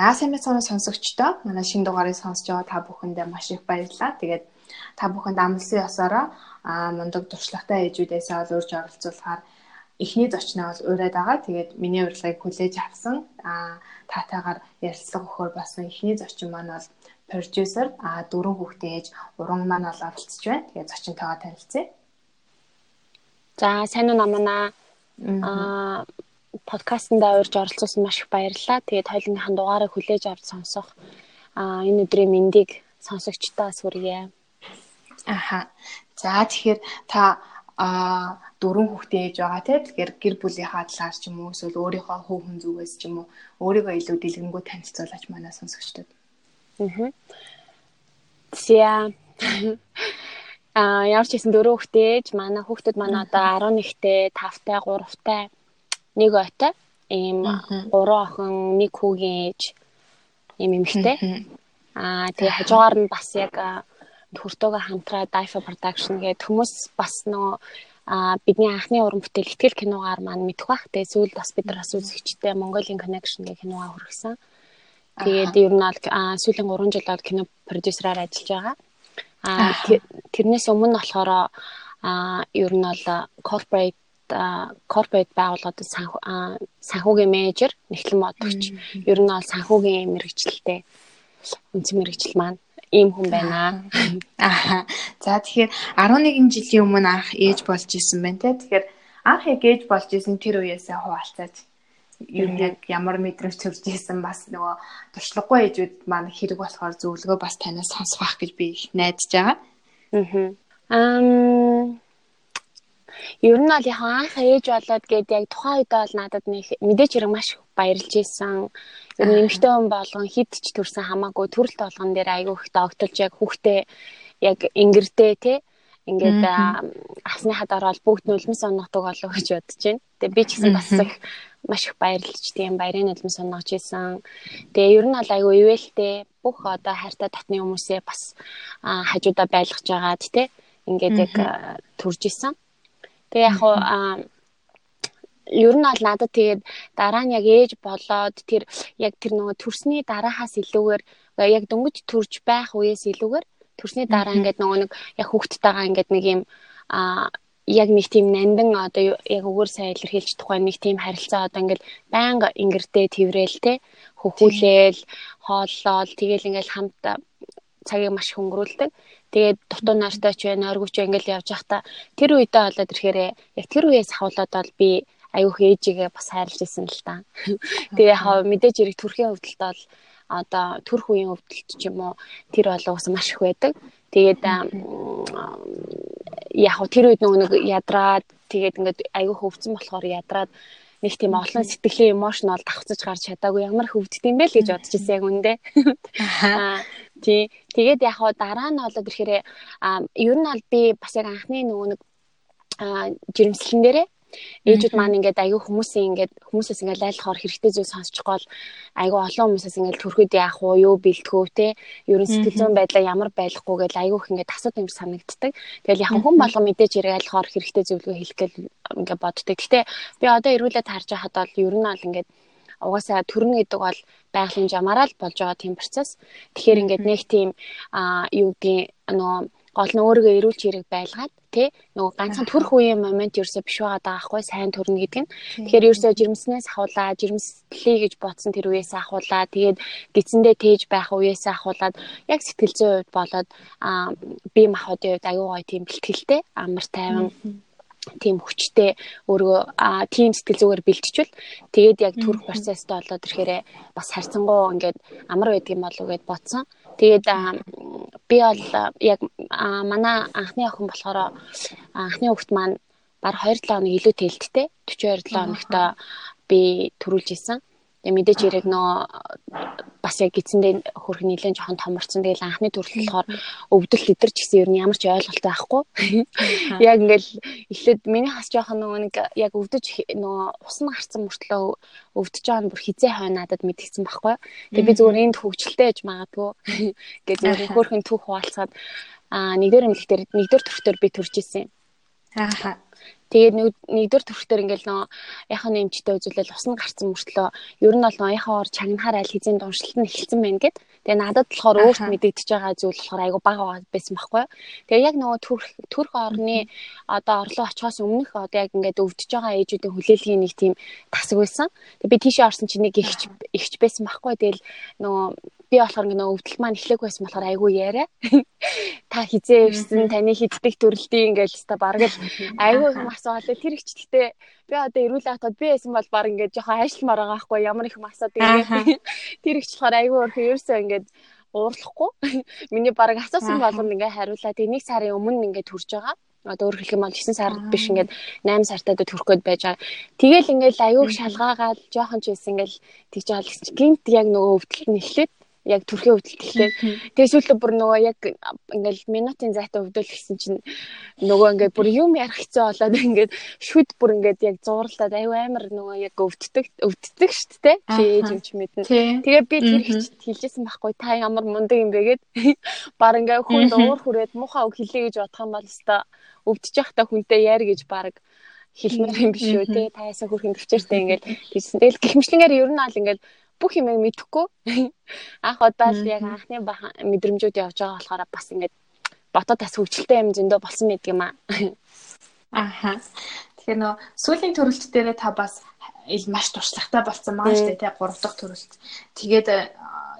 Сайн мэцэн сонсогчдоо манай шинэ дугаарыг сонсож байгаа та бүхэндээ маш их баярлалаа. Тэгээд та бүхэнд амлсан ёсороо мундаг туршлагатай ээжүүдээс ол урьж оролцуулахаар эхний зочноо бол ураад байгаа. Тэгээд миний урилгыг хүлээж авсан таатайгаар ярилцлага өгөхөр болсон эхний зочин маань бол продюсер а дөрөв хүүхдийн ээж уран маань бол оролцож байна. Тэгээд зочинтойгоо танилцъя. За сайн уу намана. Аа подкастнда урьж оролцуулсан маш их баярлалаа. Тэгээд хоёулынхаа дугаарыг хүлээж авч сонсох аа энэ өдрийн мэндийг сонсогчдоос хүргье. Аха. За тэгэхээр та а дөрвөн хүүхдээ ээж байгаа тийм тэгэхээр гэр бүлийнхаа талаар ч юм уу эсвэл өөрийнхөө хөв хүн зүгээс ч юм уу өөрийгөө илүү дэлгэрэнгүй танилцуулаач манай сонсогчдод. Аа. Зя. Аа ямар ч хэсэн дөрөв хүүхдээ ээж манай хүүхдүүд манай одоо 11-тэй, 5-тай, 3-тай нэг ойтой ийм гурван охин нэг хүүгийн ээж ийм эмэгтэй. Аа тэгээ хажуугаар нь бас яг хүртөөгөө хамтраа Daifa Production гэдэг хүмүүс бас нөгөө а бидний анхны уран бүтээл ихтгэл киногаар маань мэдэх бах. Тэгээ сүүлд бас бид нар бас үзэгчтэй Mongolian Connection гэх киногаа хүргэсэн. Тэгээд ер нь бол сүүлийн 3 жил бол кино продюсераар ажиллаж байгаа. А тэрнээс өмнө болохоор а ер нь бол corporate корпорат байгууллагад санхүүгийн менежер, нэгтлэн бодогч, ер нь бол санхүүгийн мэрэгчлэлтэй үндсэн мэрэгчл маань ийм хүн байна. Аа. За тэгэхээр 11 жилийн өмнө анх ээж болж исэн байна те. Тэгэхээр анх яг ээж болж исэн тэр үеэсээ хуваалцаач. Юу яг ямар мэдрэмж төрж исэн бас нөгөө туршлагагүй ээжүүд маань хэрэг болохоор зөвлөгөө бас танаас сонсох гэж би их найдаж байгаа. Аа. Ам Ер нь бол яг анх ээж болоод гээд яг тухайн үед бол надад нэг мэдээч хэрэг маш баярлж исэн. Ер нь эмэгтэй хүн болгон хид ч төрсэн хамаагүй төрөлт болгон дээр айгүй их догтолж яг хүүхдээ яг ингэрдээ те ингээд асныхад ороод бүгд нулимс оногдог болов гэж бодож байна. Тэгээ би ч гэсэн бас их маш их баярлж тийм баярын нулимс оногж исэн. Тэгээ ер нь бол айгүй ивэлтэй бүх одоо хайртай татны хүмүүсээ бас хажуудаа байлгаж байгаад те ингээд яг төрж исэн. Тэгээ яг хуу ер нь бол надад тэгээд дараа нь яг ээж болоод тэр яг тэр нөгөө төрсний дараахаас илүүгээр яг дөнгөж төрж байх үеэс илүүгээр төрсний дараа ингээд нөгөө нэг яг хүүхдтэйгээ ингээд нэг юм а яг нэг тийм нандин одоо яг өгөр сайн илэрхийлж тухай нэг тийм харилцаа одоо ингээд байнга ингэрдээ тэрвэл те хөхүүлээл хооллол тэгэл ингээд хамт цагийг маш их өнгөрүүлдэг. Тэгээд дутуу нартай ч байна, оргич ингээл явж байхдаа тэр үедээ болоод ирэхээр яг тэр үеэс хавлаад бол би аюух ээжигээ бас хайрлаж исэн л та. Тэгээ яг мэдээж эрэг төрхийн хөвдөлт бол одоо төрх үеийн хөвдөлт ч юм уу тэр бол уусаа маш их байдаг. Тэгээд яг тэр үед нэг ядраад тэгээд ингээд аюух хөвцөн болохоор ядраад нэг тийм олон сэтгэлийн эмошн бол давхцаж гарч чадаагүй ямар хөвддөг юм бэ л гэж бодож ирсэн яг үндэ. Тий. Тэгээд яг хаа дараа нь болоод ирэхээр ер нь бол би бас яг анхны нөгөө нэг жирэмслэн дээрээ ээжүүд маань ингээд аягүй хүмүүсийн ингээд хүмүүсээс ингээд лайлахаар хэрэгтэй зүйл сонсчих гол аягүй олон хүмүүсээс ингээд төрөхөд яах уу юу бэлтгэв те ерөн сэтгэл зүйн байдлаа ямар байхгүй гэж аягүй их ингээд асууд юм санагддаг. Тэгэл яг хүн болго мэдээж ирээ айлахаар хэрэгтэй зөвлөгөө хэлэх гэл ингээд боддог. Гэтэ би одоо эргүүлээд харж байхад бол ер нь бол ингээд угаасаа төрнө гэдэг бол байгалийн жамаараа л болж байгаа тийм процесс. Тэгэхээр ингээд нэг тийм юу гэдгийг нөгөө гол нь өөрийгөө эрүүл чирэг байлгаад тий нөгөө ганцхан төрөх үеийн момент ерөөсөө биш байгаа даахгүй сайн төрнө гэдэг нь. Тэгэхээр ерөөсөө жирэмснээс ахуулаа, жирэмслэе гэж бодсон тэр үеэс ахуулаа. Тэгээд гидсэндээ тээж байх үеэс ахуулаад яг сэтгэл зүйн хувьд болоод аа бие махбодын хувьд аюу гой тийм бэлтгэлтэй амар тайван тийм хүчтэй өөрөө тийм сэтгэл зүгээр бэлтжүүл тэгээд яг төрөх процессд болоод ирэхээр бас харьцангуй ингээд амар байдаг юм болов гэд бодсон. Тэгээд би бол яг манай анхны охин болохоор анхны хүүхэд маань баг 2-7 хоног илүү тэлдтэй 42 7 хоногт би төрүүлж исэн. Тэгээ мэдээч яриг нөө бас яг гидсэндээ хөрх нилэн жоохон томорсон. Тэгэл анхны төрөл болохоор өвдөл литер ч гэсэн ер нь ямар ч ойлголт байхгүй. Яг ингээл эхлээд миний хас жоохон нөгөө нэг яг өвдөж нөгөө усан гарцсан мөртлөө өвдөж байгаа нь бүр хизээ хой надад мэдгдсэн байхгүй. Тэгээ би зүгээр энд хөвгчлээ гэж магадгүй. Гэж зүгээр хөрхэн түүх хуваалцаад аа нэгдэр эмэгтэр нэгдэр төрхтөр би төрж исэн. Ааха. Тэгээд нэгдүгээр төрхтөр ингээл нөө яхаа нэмчтэй үзүүлэл усны гарцсан мөртлөө ер нь бол нөө яхаа ор чагнахаар аль хэзээ дуншилт нь эхэлсэн байна гэд. Тэгээ надад болохоор өөрт мэдэгдэж байгаа зүйл болохоор айгу бага байсан байхгүй. Тэгээ яг нөгөө төрх төрх орны одоо орлоо очихоос өмнөх одоо яг ингээд өвдөж байгаа ээжүүдийн хүлээлгийн нэг тийм тасаг байсан. Тэгээ би тийшээ орсон чинь нэг ихч ихч байсан байхгүй. Тэгэл нөгөө би болохоор ингээ нөө өвдөл маань эхлэх байсан болохоор айгүй яриа. Та хизээ ирсэн таны хиддэг төрөлтийн ингээл өста бараг л айгүй их асуугаад тэр их ч гэхдээ би одоо ирүүл хатад би байсан бол баг ингээ жоохон ажилламаар байгаа байхгүй ямар их масаад ингээ тэр их ч болохоор айгүй өөрхөн ерөөсөө ингээ уурлахгүй. Миний баг асуусан болгонд ингээ хариулаад нэг сарын өмнө ингээ төрж байгаа. Одоо өөр хэлэх юм бол 9 сар биш ингээд 8 сартаа дэ төрөх гээд байж байгаа. Тэгэл ингээл аюух шалгаагаад жоохон ч байсан ингээл тэгж байгаа л гинт яг нөгөө өвдөлт нь эхлээд яг төрхийн өвдөлт эхлээд тэгээ сүүлдээ бүр нөгөө яг ингээл минутын зайтай өвдөл гэсэн чинь нөгөө ингээд бүр юм ярих хэцүү болоод ингээд шүд бүр ингээд яг зурлаад аюу амар нөгөө яг өвддөг өвддөг шүү дээ чи ээж юм чи мэднэ. Тэгээ би тэр хэлжсэн байхгүй. Та ямар мундаг юм бэ гэд баг ингээд хүн уур хүрээд муухай үг хэлээ гэж бодох юм бол өстой өвдөж явахдаа хүнтэй яар гэж баг хэлмээр юм биш үү те. Таасаа хүрхэн төвчээртэй ингээд. Тэгсэн. Тэгэл гихмшлэнгээр ер нь аль ингээд бүх юм мэдэхгүй анх удаа л яг анхны мэдрэмжүүд явж байгаа болохоор бас ингээд ботод бас хөвгчлөлтэй юм зөндөө болсон мэд юм аа. Аха. Тэгэхээр нөө сүүлийн төрөлт дээрээ та бас ил маш туршлагатай болсон маа штэ тий 3 дахь төрөлт. Тэгээд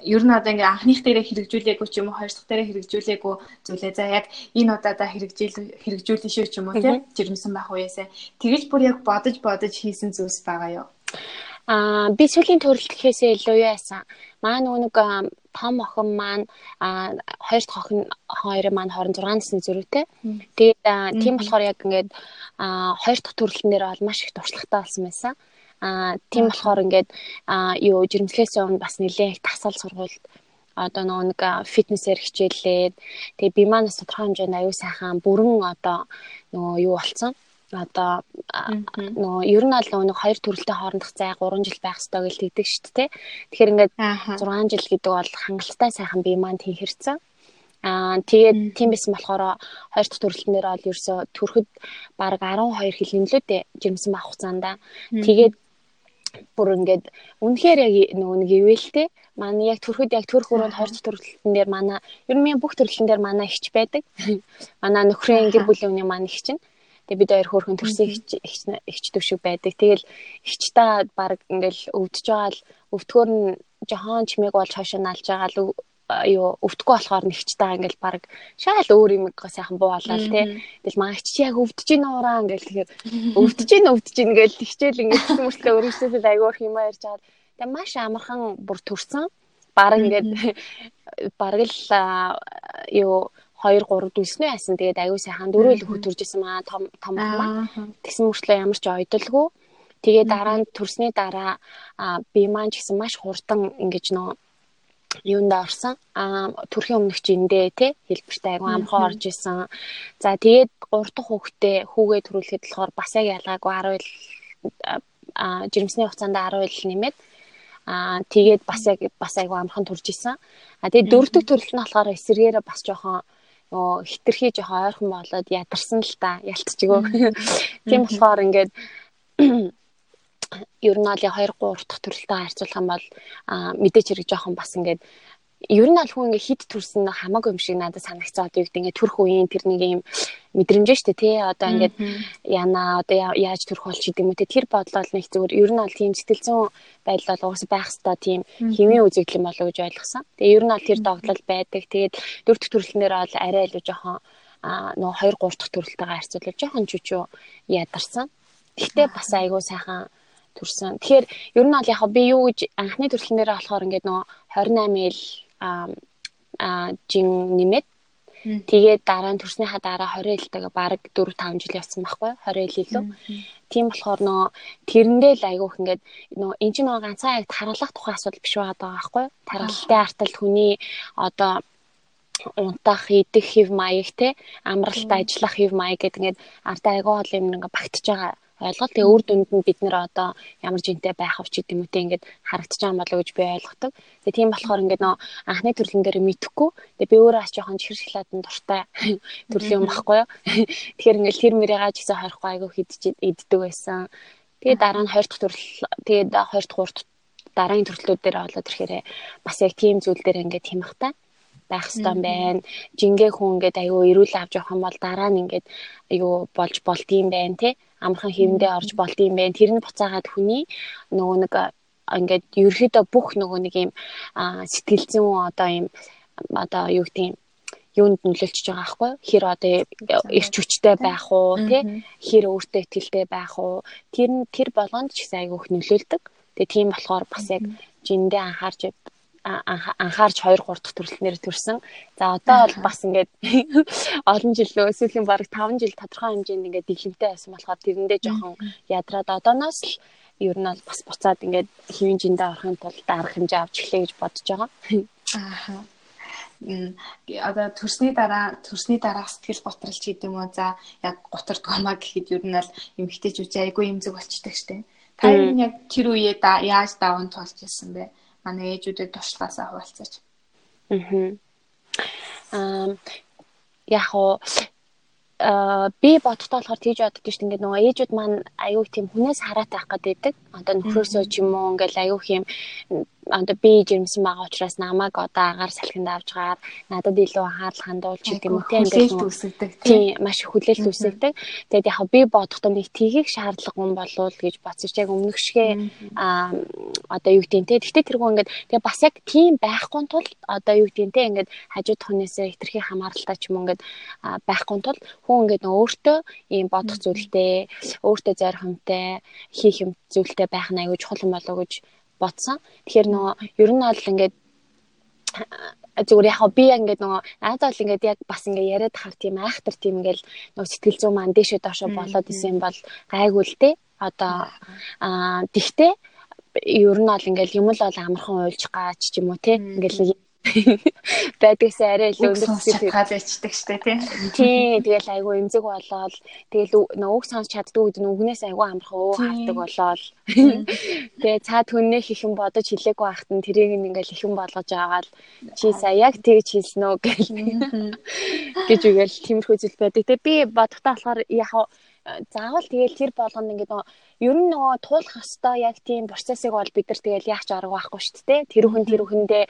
ер нь одоо ингээ анхных дээрээ хэрэгжүүлээгүй ч юм уу хоёр дахь дээрээ хэрэгжүүлээгүй зүйлээ за яг энэ удаадаа хэрэгжүүл хэрэгжүүлэн шүү ч юм уу тий жирэмсэн байх уяасаа тэгэж бүр яг бодож бодож хийсэн зүйлс байгаа юу? Аа би сүүлийн төрөлт гэхээсээ илүү юу яасан. Маа нэг том охин маань а хоёр дахь охин хоёрын маань 26 насны зөрүүтэй. Тэгээд тийм болохоор яг ингээд а хоёр дахь төрөлтөн дээр бол маш их туршлагатай болсон байсан. А тийм болохоор ингээд а юу жирэмслээс өмнө бас нэлээд их тасал сургуульд одоо нөгөө нэг фитнесээр хичээллээд тэгээ би манаас тодорхой хэмжээнд аюу сайхан бүрэн одоо нөгөө юу болцсон одоо нөгөө ер нь аль нөгөө хоёр төрөлтэй хоорондох зай 3 жил байх ёстой гэж тэгдэг шүү дээ. Тэгэхээр ингээд 6 жил гэдэг бол хангалттай сайхан бие маань тэнхэрсэн. Аа тэгээд тийм байсан болохоор хоёр дахь төрөлтнөр бол ерөөсө төрөхөд баг 12 хил нэмлүүдээ жирэмсэн байх хугацаанд. Тэгээд бүр ингээд үнэхээр яг нөгөө нэг ивэлтэй манай яг төрөхөд яг төрөх өрөөнд хоёр дахь төрөлтөн дээр манай ер нь бүх төрөлтөн дээр манай ихч байдаг. Манай нөхрийн гэр бүлийн үнийн маань ихч нь. Тэгээ бид хоёр хөөрхөн төрсөн ихч төвшиг байдаг. Тэгэл ихч та баг ингээл өвдөж байгаа л өвдгөр нь жохон чимээг болж хойшоо наалж байгаа л юу өвдөхгүй болохоор нэгч та ингээл баг шаал өөр юм сайхан буулаад тий. Тэгэл маагч чи яг өвдөж ийн уураа ингээл тэгэхээр өвдөж ийн өвдөж ийн ингээл тэгчээл ингээд хэсэг мөртлөө өргөжсөөл айгуур юмаа ярьж байгаа. Тэгээ маш амархан бүр төрсөн. Бараг ингээд бараг л юу 2 3 дүүснэ яасан. Тэгээд аюу сайхан дөрөв л хөтөрж исэн маа том том маа. Тэгсэн мөртлөө ямар ч ойдолгүй. Тэгээд дараа нь төрсний дараа би маань ч гэсэн маш хурдан ингэж нөө юунда орсон. Аа төрхийн өмнөх жиндээ тий хэлбэртэй аягүй амархан орж исэн. За тэгээд 3 дахь хүүхдээ хүүгээ төрүүлэхэд болохоор бас яг ялгаагүй 10 ил аа жирэмсний хугацаанд 10 ил нэмээд аа тэгээд бас яг бас аягүй амархан төрж исэн. А тэгээд дөрөвдөг төрөлт нь болохоор эсэргээрээ бас жоохон оо хитрхий жоохон ойрхон болоод ядарсан л та ялцчихгүй. Тийм болохоор ингээд ер нь аль 2 3 дахь төрөлтэй харьцуулах юм бол мэдээч хэрэг жоохон бас ингээд ер нь аль хүн ингээ хит төрсөн хамаагүй юм шиг надад санагцсан одоо юу гэдэг ингээ төрх үеийн тэр нэг юм мэдрэмж штэ тий одоо ингээд яна одоо яаж төрөх болч гэдэг юм те тэр бодлол нэг зүгээр ер нь аль тийм сэтгэлзэн байдал бол уус байх хэвээр тийм хэмээ үзэгдэл юм болов гэж ойлгосон. Тэгээ ер нь аль тэр догтлол байдаг. Тэгээд дөрөв дэх төрөлтнөр бол арай илүү жоохон а нөө 2 3 дахь төрөлтэйгээ харьцуулбал жоохон чүчүү ядарсан. Гэхдээ бас айгүй сайхан төрсөн. Тэгэхээр ер нь бол яг би юу гэж анхны төрөлтнөрөө болохоор ингээд нөө 28 ил а жин нэмээд тэгээд дараа нь төрснийхаа дараа 20 илтэйгээ баг 4 5 жил явсан байхгүй 20 ил илүү. Тийм болохоор нөө тэрэндээ л айгүйх ингээд нөө эн чинь нөө ганцхан яг тархалах тухай асуудал биш байгаа байхгүй. Тархалтай артал хүний одоо унтах, идэх хэв маяг те амралт ажиллах хэв маяг гэдэг ингээд артаа айгүй хол юм ингээ багтж байгаа ойлголт. Тэгээ үр дүнд нь бид нэр одоо ямар жинтэй байх вэ ч гэдэг юм те ингээд харагдаж байгаа болоо гэж би ойлгодог. Тэгээ тийм болохоор ингээд нөө анхны төрлөн дээр мэдхгүй. Тэгээ би өөрөө ас жоохон чихэр шоколаданд дуртай төрлийн юм баггүй юу. Тэгэхээр ингээд тэр мөрийгаа ч гэсэн хорихгүй айгүй хидж иддэг байсан. Тэгээ дараа нь 20 дахь төрөл тэгээ 20 дахь 3 дахь дараагийн төрлүүд дээр болоод ирэхээр бас яг тийм зүйл дээр ингээд хямхтай байх хэрэгтэй байна. Жингээ хүн ингээд аюу эрүүл авч явах юм бол дараа нь ингээд аюу болж болдгийм байна те. Амархан хэрэндээ орж болдгийм байна. Тэр нь буцаагаад хүний нөгөө нэг ингээд ерөөхдөө бүх нөгөө нэг юм сэтгэл зүйн одоо юм одоо юу гэдэг юм юунд нөлөөлчихөж байгаа аахгүй? Хэр одоо эрч хүчтэй байх уу тий хэр өөртөө ихтэй байх уу? Тэр нь тэр болгонд ч гэсэн айгүйх нөлөөлдөг. Тэгээ тийм болохоор бас яг жиндээ анхаарч анхаарч 2 3 дахь төрөлтнөр төрсэн. За одоо бол бас ингээд олон жил лөө сүүлийн бараг 5 жил тодорхой хэмжээнд ингээд дэглэмтэй байсан болохоор тэрэндээ жоохон ядраад одооноос л ер нь бол бас буцаад ингээд хэвийн жиндээ орохын тулд арга хэмжээ авч эхлэе гэж бодож байгаа. Аа одоо төрсний дараа төрсний дараа сэтгэл готролч гэдэг юм уу за яг готрдгоомаа гэхэд ер нь бол эмгтээчүүд айгүй имзэг болчдаг штеп. Та нь яг тэр үеэ яаж даван тулж ирсэн бэ? Манай ээжүүдэд туршлагаасаа хуваалцаач. Аа. Яг уу би бодтоо болохоор тийж боддог шүү дээ. Ингээд нөгөө ээжүүд маань аюу тийм хүнээс хараад байх гэдэг. Одоо нөхрөөсөө ч юм уу ингээд аюу юм одоо би жирэмсэн байгаа учраас намайг одоо агаар салхинд авч гаар надад илүү анхаарал хандуулж гэдэг юм уу? тийм ингээд үсгдэг тийм маш хүлээлт үсгдэг. Тэгээд яг би бодохдоо нэг тгийх шаардлага юм болов гэж бодсоч. Яг өмнөх шигэ а одоо юу гэдэг те. Гэхдээ тэргүй ингээд тэгээ бас яг тийм байхгүй тул одоо юу гэдэг те ингээд хажууд хүнээсээ хитрхи хамааралтай ч юм ингээд байхгүй тул хүн ингээд өөртөө ийм бодох зүйлтэй өөртөө зорихомтой хийх юм зүйлтэй байх нь аягүй чухал уу гэж бодсон. Тэгэхээр нөгөө ер нь бол ингээд зүгээр яг би ингээд нөгөө наадаа л ингээд яг бас ингээд яриад хав тийм айхтар тийм ингээд нөгөө сэтгэл зүйн маань дээшээ доошо болоод исэн бол гайгүй л те. Одоо аа тэгтээ ер нь бол ингээд юм л бол амархан уйлж гаач ч юм уу те. Ингээд байдгаас арай илүү өндөр сэтгэл. ячдаг штэ тий. Тий, тэгэл айгүй эмзэг болоод тэгэл нөөг сонсч чаддаг үед нүгнээс айгүй амархан өө хавдаг болоод. Тэгээ цаад хүннээ хийхэн бодож хилээгүй байхад нь тэрийг ингээл ихэн болгож байгаа л чи сая яг тэгж хэлсэн үү гэж үгээл тиймэрхүү зүйл байдаг. Тэгээ би бодохтаа болохоор яг заавал тэгэл тэр болгоно ингээд нөгөө ер нь нөгөө туулах хэвээр яг тийм процессыг бол бид нар тэгэл яах ч арга байхгүй шүү дээ. Тэр хүн тэр хүндээ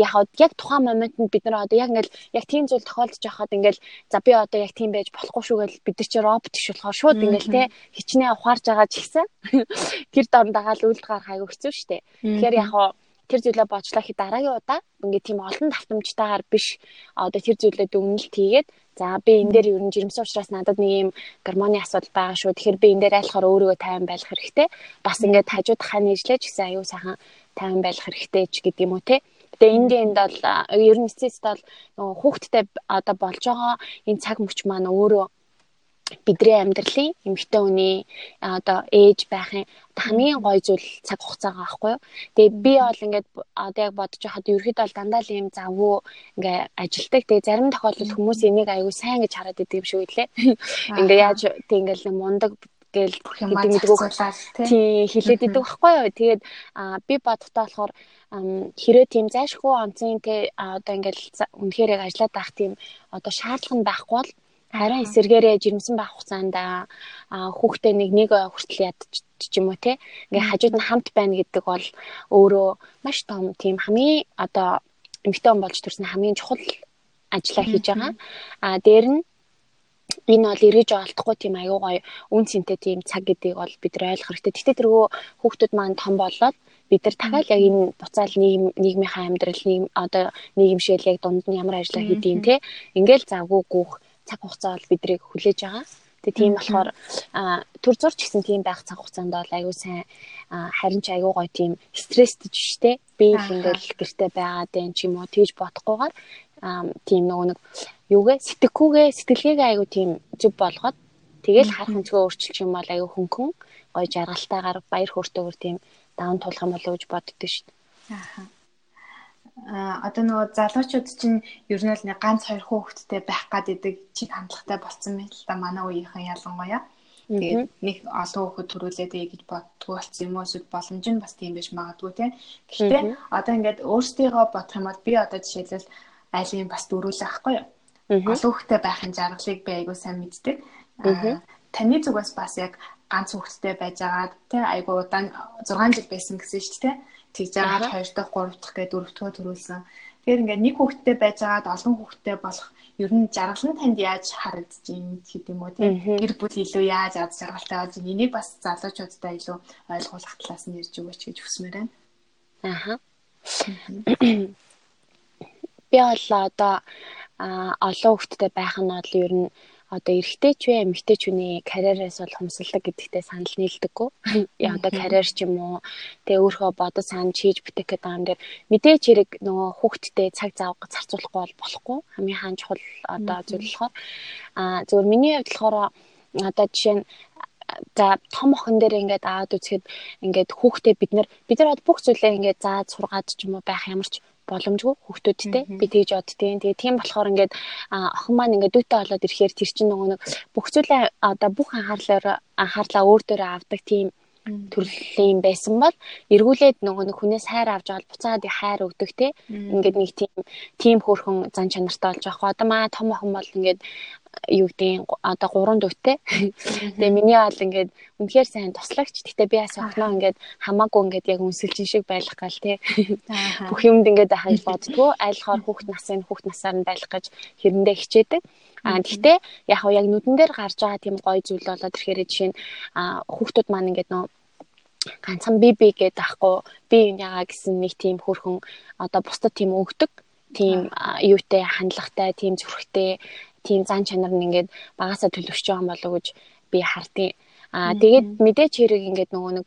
яг яг тухайн моментод бид нар одоо яг ингээд яг тийм зүйл тохиолдож байхад ингээд за би одоо яг тийм байж болохгүй шүү гэж бид нар чи робот иш болохоор шууд ингээд те хичнээн ухаарж байгаа ч гэсэн тэр дорндагаал үйлдэл гарах айгүй хэцүү шүү дээ. Тэгэхээр яг тэр зүйлээ бочлоо хи дараагийн удаа ингээд тийм олон давтамжтайгаар биш одоо тэр зүйлээ дүгнэлт хийгээд за би энэ дээр ер нь жирэмсэн учраас надад нэг юм гормоны асуудал байгаа шүү. Тэгэхээр би энэ дээр айлахаар өөрийгөө тайван байх хэрэгтэй. Бас ингээд хажууд хаана ижлэж гэсэн аюу сайхан тайван байх хэрэгтэй ч гэдэг юм уу те. Тэгээ энд энд бол ер нь эцэст бол нөгөө хүүхдтэй одоо болж байгаа энэ цаг мөч маань өөрөө бидний амьдралын эмэгтэй хүний одоо ээж байхын хамгийн гоё зүйл цаг хугацаагаа аахгүй юу. Тэгээд би бол ингээд одоо яг бодож байхад ерөөхдөө бол дандаа л юм завгүй ингээ ажилдаг. Тэгээд зарим тохиолдолд хүмүүс энийг аягүй сайн гэж хараад идэг юм шиг үлээ. Ингээ яаж тэг ингээл мундаг гээл гэдэг мэдгүйг тий хилээд идэг байхгүй юу. Тэгээд би бодохтой болохоор хэрэг тийм зайшгүй онцын те одоо ингээл үнэхээр яг ажиллаад байх тийм одоо шаардлага байхгүй бол Харин эсэргээрээ жирэмсэн байх хугацаанд хүүхдээ нэг нэг хүртэл ядчих юм уу те. Ингээ хажууд нь хамт байна гэдэг бол өөрөө маш том тийм хамгийн одоо эмэгтэй болж төрсэн хамгийн чухал ажиллаа хийж байгаа. А дээр нь энэ бол эргэж олдохгүй тийм аюу гай үн цэнтэй тийм цаг гэдгийг бол бид нар ойлгох хэрэгтэй. Гэхдээ тэргөө хүүхдүүд маань том болоод бид нар дахиад яг энэ буцаал нийгэм нийгмийнхаа амьдрал нийгэм одоо нийгэмшээл яг дунд нь ямар ажиллаа хийдийм те. Ингээл завгүй гүөх цаг хугацаа бол бидрийг хүлээж байгаа. Тэгээ тийм болохоор төр зурч гэсэн тийм байх цаг хугацаанд бол аягүй сайн харин ч аягүй гоё тийм стресстэй штэ. Би л ингээл гэрте байгаад энэ ч юм уу тэгж бодохгүйгээр тийм нөгөө нэг юугээ сэтгэхүүгээ сэтгэлгээгээ аягүй тийм зүв болгоод тэгэл харах өнцгөө өөрчилчих юм бол аягүй хөнгөн гоё жаргалтайгаар баяр хөөртэйгээр тийм даван тулах юм болов уу гэж боддөө штэ. Аа одоо нөгөө залуучууд чинь ер нь л нэг ганц хоёр хүүхэдтэй байх гад идэг чиг хандлагатай болцсон байл та манай үеийнхэн ялангуяа. Тэгээд нэг олон хүүхэд төрүүлээд ээ гэж боддгоо болсон юм уу эсвэл боломж нь бас тийм биш магадгүй те. Гэхдээ одоо ингээд өөрсдийгөө бодох юм бол би одоо жишээлбэл айлын бас дөрүүлээ ахгүй юу? Олон хүүхэдтэй байхын жаргалыг би айгуу сайн мэддэг. Таны зүгээс бас яг ганц хүүхэдтэй байжгаад те айгуу удаан 6 жил байсан гэсэн шүү дээ. Тэгж яагаад 2 дахь 3 дахь гэ 4 дахь төрүүлсэн. Тэгэхээр ингээд нэг хүүхэдтэй байжгаад олон хүүхэдтэй болох ер нь жаргал нь танд яаж харагдаж юм гэдэг юм уу тийм гэр бүл илүү яаж аз жаргалтай болж энийг бас залуучуудтай илүү ойлгуулах талаас нь ярьж өгөөч гэж хүсмээр байна. Аха. Би бол одоо олон хүүхэдтэй байх нь бол ер нь одоо эрэгтэй ч вэ эмэгтэй ч үний карьераас бол хомсолдог гэдэгтээ санал нийлдэггүй. Яа одоо карьер ч юм уу тэгээ өөрөө бодож санаж хийж бүтээх гэдэг юм дээр мэдээч хэрэг нөгөө хүүхдтэй цаг зав зарцуулахгүй бол болохгүй. Хамгийн хаан чухал одоо зүйл болохоор аа зөвөр миний хувьд болохоор одоо жишээ нь за том охин дээр ингээд аваад үзэхэд ингээд хүүхдээ бид нар бид нар бүх зүйлээ ингээд зааж сургаад ч юм уу байх ямар ч боломжгүй хүүхдүүдтэй би тэгж боддtiin. Тэгээ тийм болохоор ингээд охин маань ингээд дүүтэй болоод ирэхээр тэр чинь нөгөө нэг бүх зүйлээ одоо бүх анхаарлаа анхаарлаа өөр дөрөө авдаг тийм төрлийн байсан бол эргүүлээд нөгөө нэг хүнээс хайр авч аваад буцаад хайр өгдөг те. Ингээд нэг тийм тийм хөөрхөн зан чанартай болж байгаа. Одоо маа том охин бол ингээд юу гэдэг одоо гурван дүүтэй. Тэгээ миний бол ингээд үнэхээр сайн туслагч. Гэтэ би бас охноо ингээд хамаагүй ингээд яг үнсэлжин шиг байх гал тий. Бүх юмд ингээд байхыг боддгоо. Айлхаар хүүхд насын хүүхд насаар нь байх гэж хэрэндээ хичээдэг. А гэхдээ яг яг нүдэн дээр гарч байгаа тийм гоё зүйл болоод ирэхээр жишээ нь хүүхдүүд маань ингээд нөө ганцхан би би гэдэг ахгүй би яага гэсэн нэг тийм хөрхөн одоо бусдад тийм өгдөг тийм юутай хандлагатай тийм зүрхтэй тийм зан чанар нь ингээд багасаа төлөвшөж байгаа болов уу гэж би хардیں۔ Аа тэгээд мэдээч хэрэг ингээд нөгөө нэг